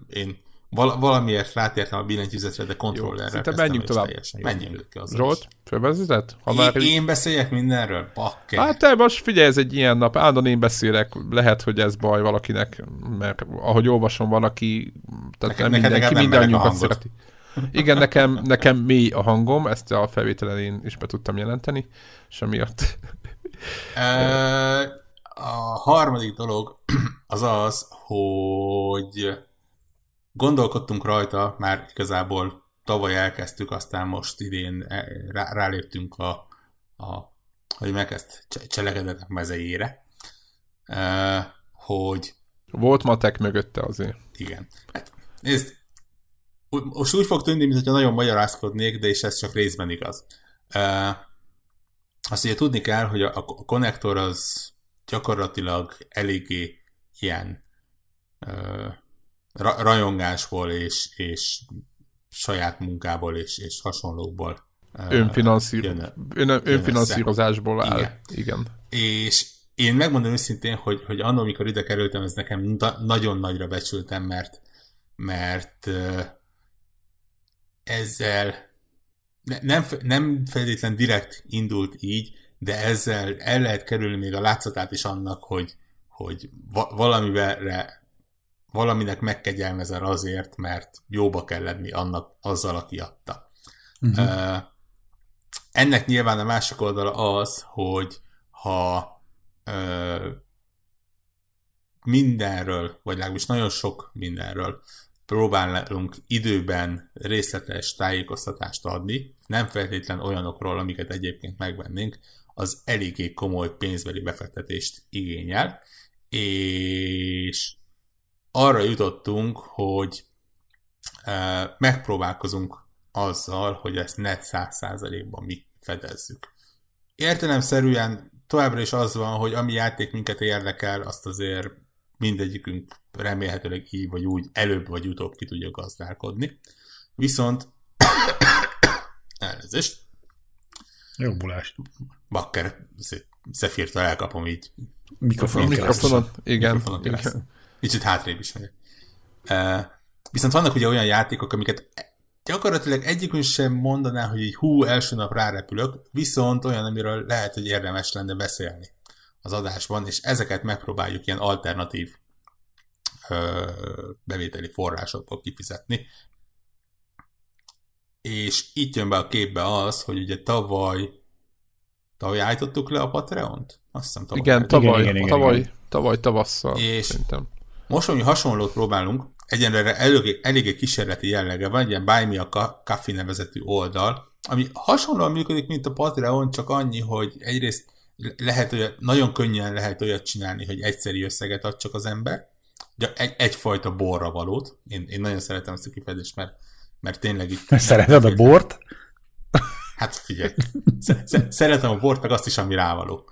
Én Val- valamiért rátértem a billentyűzetre, de kontrollerre Jó, menjünk tovább. Menjünk ki az Zsolt, fölvezeted? Ha már... én, én beszéljek mindenről? Bakker. Hát te most figyelj, ez egy ilyen nap, állandóan én beszélek, lehet, hogy ez baj valakinek, mert ahogy olvasom, valaki, tehát nekem, nem mindenki, mindannyiunkat szereti. Igen, nekem, nekem mély a hangom, ezt a felvételen én is be tudtam jelenteni, és emiatt... a harmadik dolog az az, hogy Gondolkodtunk rajta, már igazából tavaly elkezdtük, aztán most idén e, rá, ráléptünk a, a hogy meg ezt cselekedetek mezejére, hogy volt matek mögötte azért. Igen. Hát, nézd, most úgy fog tűnni, mintha nagyon magyarázkodnék, de és ez csak részben igaz. Azt ugye tudni kell, hogy a, a konnektor az gyakorlatilag eléggé ilyen ra- rajongásból és, és saját munkából és, és hasonlókból Önfinanszír... jön, ön, önfinanszírozásból áll. Igen. Igen. És én megmondom őszintén, hogy, hogy annól, amikor ide kerültem, ez nekem nagyon nagyra becsültem, mert, mert ezzel nem, nem feltétlen direkt indult így, de ezzel el lehet kerülni még a látszatát is annak, hogy, hogy valamivel valaminek megkegyelmezel azért, mert jóba kell lenni annak, azzal, aki adta. Uh-huh. Uh, ennek nyilván a másik oldala az, hogy ha uh, mindenről, vagy legalábbis nagyon sok mindenről próbálunk időben részletes tájékoztatást adni, nem feltétlen olyanokról, amiket egyébként megvennénk, az eléggé komoly pénzbeli befektetést igényel, és arra jutottunk, hogy e, megpróbálkozunk azzal, hogy ezt száz százalékban mi fedezzük. Értelemszerűen továbbra is az van, hogy ami játék minket érdekel, azt azért mindegyikünk remélhetőleg így vagy úgy előbb vagy utóbb ki tudja gazdálkodni. Viszont [coughs] elnézést. Jobbulás. Bakker Szefírtől elkapom így. Mikrofonon, mikrofonon, igen. Mikrofonon igen. Kicsit hátrébb is megy. Uh, viszont vannak ugye olyan játékok, amiket gyakorlatilag egyikünk sem mondaná, hogy így hú, első nap rárepülök, viszont olyan, amiről lehet, hogy érdemes lenne beszélni az adásban, és ezeket megpróbáljuk ilyen alternatív ö, bevételi forrásokból kifizetni. És itt jön be a képbe az, hogy ugye tavaly tavaly állítottuk le a Patreon-t? Azt hiszem tavaly. Igen, tavaly, igen, igen, igen, tavaly, igen. tavaly tavasszal. És szerintem most ami hasonlót próbálunk, egyenlőre eléggé, eléggé kísérleti jellege van, egy ilyen Buy Me a Coffee nevezetű oldal, ami hasonlóan működik, mint a Patreon, csak annyi, hogy egyrészt lehet olyat, nagyon könnyen lehet olyat csinálni, hogy egyszeri összeget ad csak az ember, egy, egyfajta borra valót. Én, én nagyon szeretem ezt a kifejezést, mert, mert tényleg itt... [laughs] Szereted a bort? Hát figyelj, [laughs] szeretem a bort, meg azt is, ami rávaló.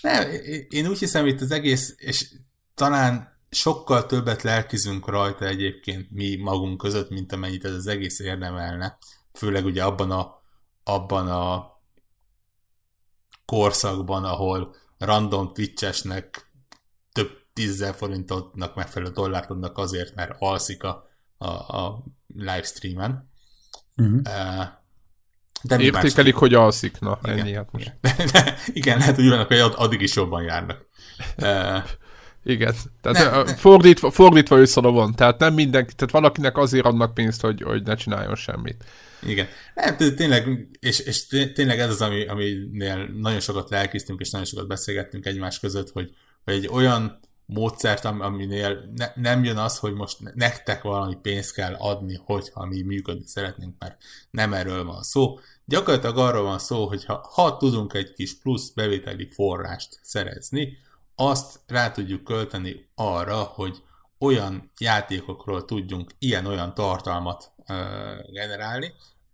Nem, én úgy hiszem, itt az egész, és talán sokkal többet lelkizünk rajta egyébként mi magunk között, mint amennyit ez az egész érdemelne. Főleg ugye abban a, abban a korszakban, ahol random twitchesnek több tízzel forintotnak megfelelő dollárt adnak azért, mert alszik a, a, a livestreamen. Uh-huh. De Értékelik, más... hogy alszik, na, igen. ennyi hát most. igen, [laughs] lehet, hogy vannak, hogy addig is jobban járnak. Igen, tehát nem, fordítva, fordítva van, tehát nem mindenki, tehát valakinek azért adnak pénzt, hogy, hogy ne csináljon semmit. Igen. Nem, tényleg, és, és tényleg ez az, ami, aminél nagyon sokat lelkisztünk, és nagyon sokat beszélgettünk egymás között, hogy, hogy egy olyan módszert, aminél ne, nem jön az, hogy most nektek valami pénzt kell adni, hogyha mi működni szeretnénk, mert nem erről van szó. Gyakorlatilag arról van szó, hogy ha, ha tudunk egy kis plusz bevételi forrást szerezni, azt rá tudjuk költeni arra, hogy olyan játékokról tudjunk ilyen-olyan tartalmat generálni,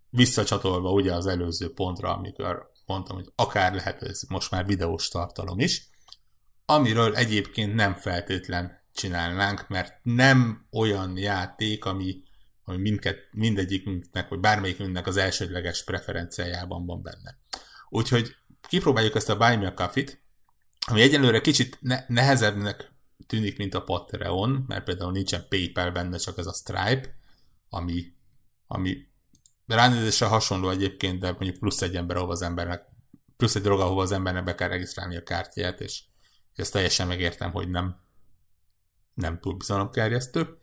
visszacsatolva ugye az előző pontra, amikor mondtam, hogy akár lehet ez most már videós tartalom is, amiről egyébként nem feltétlen csinálnánk, mert nem olyan játék, ami, ami mindket, mindegyikünknek, vagy bármelyikünknek az elsődleges preferenciájában van benne. Úgyhogy kipróbáljuk ezt a Buy Me a Coffee-t, ami egyelőre kicsit ne- nehezebbnek tűnik, mint a Patreon, mert például nincsen PayPal benne, csak ez a Stripe, ami, ami ránézésre hasonló egyébként, de mondjuk plusz egy ember, ahova az embernek, plusz egy dolog, ahova az embernek be kell regisztrálni a kártyát, és, és ezt teljesen megértem, hogy nem, nem túl bizalomkerjesztő.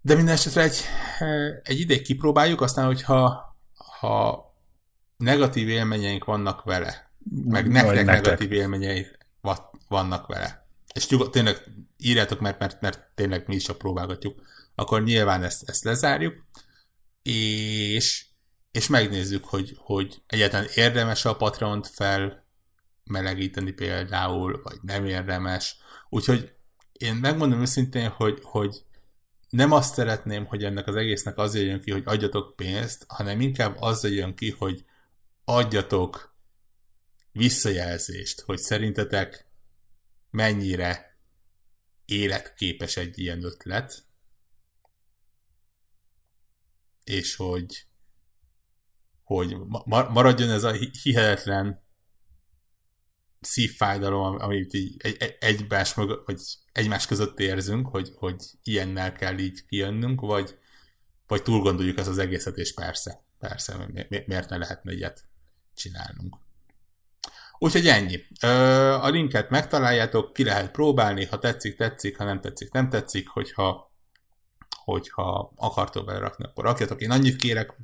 De minden esetre egy, egy ideig kipróbáljuk, aztán, hogyha ha negatív élményeink vannak vele, meg nektek, nektek negatív élményei vannak vele. És nyugod, tényleg írjátok, mert, mert, mert tényleg mi is csak próbálgatjuk. Akkor nyilván ezt, ezt lezárjuk, és, és megnézzük, hogy, hogy egyáltalán érdemes a Patreon-t felmelegíteni például, vagy nem érdemes. Úgyhogy én megmondom őszintén, hogy, hogy nem azt szeretném, hogy ennek az egésznek az jön ki, hogy adjatok pénzt, hanem inkább az jön ki, hogy adjatok visszajelzést, hogy szerintetek mennyire életképes egy ilyen ötlet, és hogy, hogy maradjon ez a hihetetlen szívfájdalom, amit így egy, egymás, vagy egymás között érzünk, hogy, hogy ilyennel kell így kijönnünk, vagy, vagy túl gondoljuk ezt az egészet, és persze, persze, miért ne lehetne ilyet csinálnunk. Úgyhogy ennyi. A linket megtaláljátok, ki lehet próbálni, ha tetszik, tetszik, ha nem tetszik, nem tetszik, hogyha, hogyha akartok belerakni, akkor rakjatok. Én annyit kérek,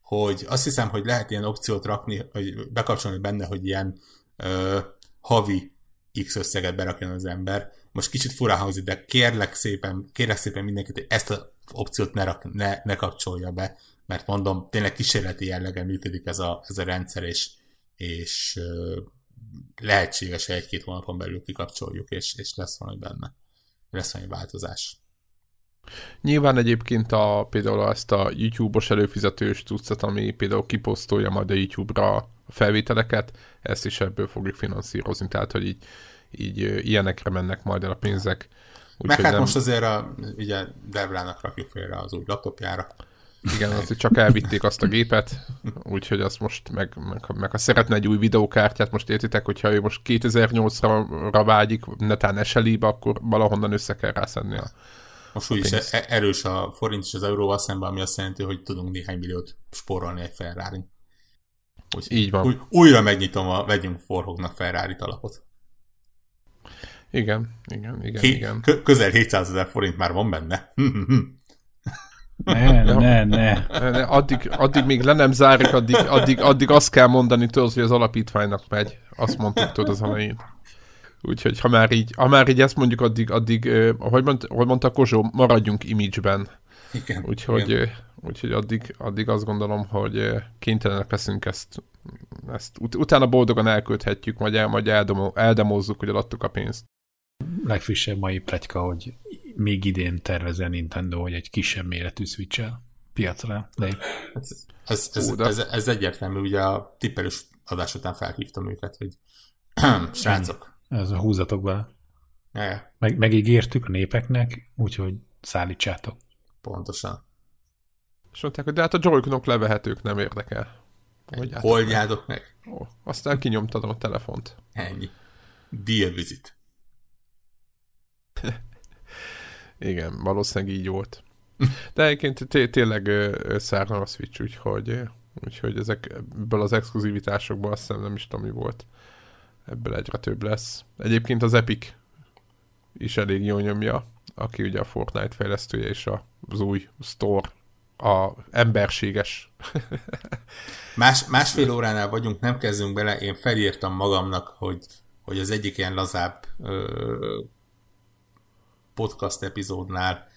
hogy azt hiszem, hogy lehet ilyen opciót rakni, hogy bekapcsolni benne, hogy ilyen ö, havi X összeget berakjon az ember. Most kicsit furán hangzik, de kérlek szépen, kérlek szépen mindenkit, hogy ezt az opciót ne, rak, ne, ne kapcsolja be, mert mondom, tényleg kísérleti jellegen működik ez a, ez a rendszer, és, és lehetséges, hogy egy-két hónapon belül kikapcsoljuk, és, és lesz valami benne. Lesz valami változás. Nyilván egyébként a, például ezt a YouTube-os előfizetős tucat, ami például kiposztolja majd a YouTube-ra a felvételeket, ezt is ebből fogjuk finanszírozni, tehát hogy így, így ilyenekre mennek majd el a pénzek. Úgy, Meg hát nem... most azért a, ugye Devlának rakjuk félre az új laptopjára. Igen, az, hogy csak elvitték azt a gépet, úgyhogy azt most, meg, meg, meg ha szeretne egy új videókártyát, most értitek, hogyha ő most 2008-ra vágyik, netán eselébe, akkor valahonnan össze kell rászedni a Most úgyis e- erős a forint és az euróval szemben, ami azt jelenti, hogy tudunk néhány milliót spórolni egy ferrari Úgy, Így van. Új, újra megnyitom a vegyünk forhognak Ferrari alapot. Igen, igen, igen, Hé, igen. Közel 700 ezer forint már van benne. [laughs] Ne, ne, ne. ne addig, addig még le nem zárjuk, addig, addig, addig azt kell mondani tudod, hogy az alapítványnak megy. Azt mondtuk tudod az elején. Úgyhogy ha már így, ha már így ezt mondjuk, addig, addig hogy, mond, hogy mondta Kozsó, maradjunk image-ben. Igen. Úgyhogy, igen. úgyhogy addig, addig azt gondolom, hogy kénytelenek leszünk ezt, ezt ut- utána boldogan elkölthetjük, vagy, el, vagy eldemo, eldemózzuk, hogy adtuk a pénzt. legfrissebb mai pletyka, hogy még idén tervezel Nintendo, hogy egy kisebb méretű switch piacra lép. Ez, ez, ez, ez, ez egyértelmű, ugye a tippelős adás után felhívtam őket, hogy [clears throat] srácok. Ez a húzatok be. Ja, Meg, megígértük a népeknek, úgyhogy szállítsátok. pontosan. És mondták, hogy de hát a joy levehetők nem érdekel. Oldjátok Holdjátok meg. Ó, aztán kinyomtatom a telefont. Ennyi. Deal visit. [laughs] Igen, valószínűleg így volt. De egyébként té- tényleg szárna a Switch, úgyhogy, úgyhogy ezekből az exkluzivitásokból azt hiszem nem is tudom mi volt. Ebből egyre több lesz. Egyébként az Epic is elég jól nyomja, aki ugye a Fortnite fejlesztője és a- az új store, a emberséges. [laughs] Más, másfél óránál vagyunk, nem kezdünk bele. Én felírtam magamnak, hogy, hogy az egyik ilyen lazább ö, podcast epizódnál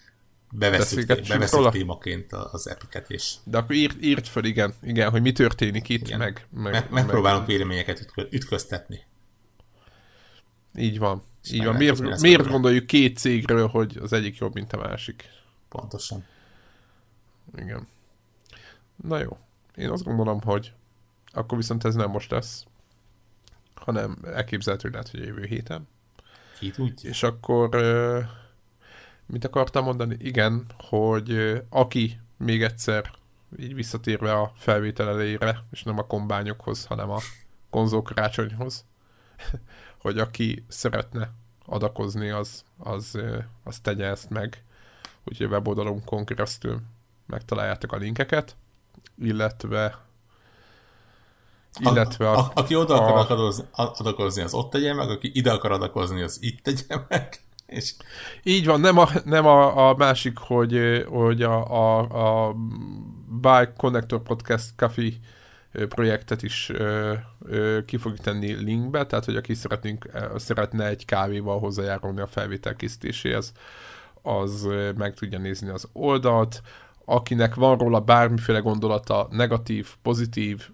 bevesszük, Beszélgessünk bevesszük róla? témaként az epiket, és De akkor írt, írt föl, igen, igen, hogy mi történik itt, Igen. meg, meg, meg, megpróbálunk véleményeket ütkö- ütköztetni. Így van. És Így van. Miért, miért gondoljuk két cégről, hogy az egyik jobb, mint a másik? Pontosan. Igen. Na jó. Én azt gondolom, hogy akkor viszont ez nem most lesz, hanem elképzelhető lehet, hogy jövő héten. Ki tudja? És akkor mit akartam mondani? Igen, hogy aki még egyszer így visszatérve a felvétel elejére, és nem a kombányokhoz, hanem a konzolkarácsonyhoz, hogy aki szeretne adakozni, az, az, az tegye ezt meg. Úgyhogy a weboldalunkon keresztül megtaláljátok a linkeket, illetve illetve a, a, aki oda akar a- adakozni, adakozni, az ott tegye meg, aki ide akar adakozni, az itt tegye meg. [laughs] És Így van, nem a, nem a, a másik, hogy, hogy a, a, a Bike Connector Podcast Café projektet is ö, ki fogjuk tenni linkbe, tehát hogy aki szeretnénk, szeretne egy kávéval hozzájárulni a felvétel készítéséhez, az meg tudja nézni az oldalt. Akinek van róla bármiféle gondolata, negatív, pozitív,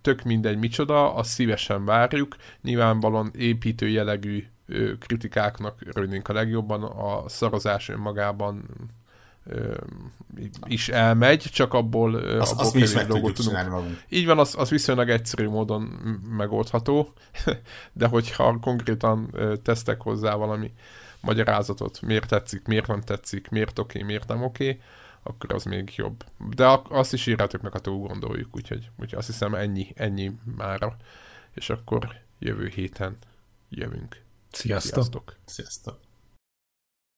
tök mindegy micsoda, azt szívesen várjuk. Nyilvánvalóan építő jellegű kritikáknak örülnénk a legjobban, a szarozás önmagában is elmegy, csak abból, azt, abból azt mi is meg tudjuk tudunk magunk. így van, az, az viszonylag egyszerű módon megoldható, [laughs] de hogyha konkrétan tesztek hozzá valami magyarázatot, miért tetszik, miért nem tetszik, miért oké, miért nem oké, akkor az még jobb. De azt is írjátok meg, ha túl gondoljuk, úgyhogy, úgyhogy azt hiszem ennyi, ennyi mára. És akkor jövő héten jövünk. Sziasztok! Sziasztok! Sziasztok!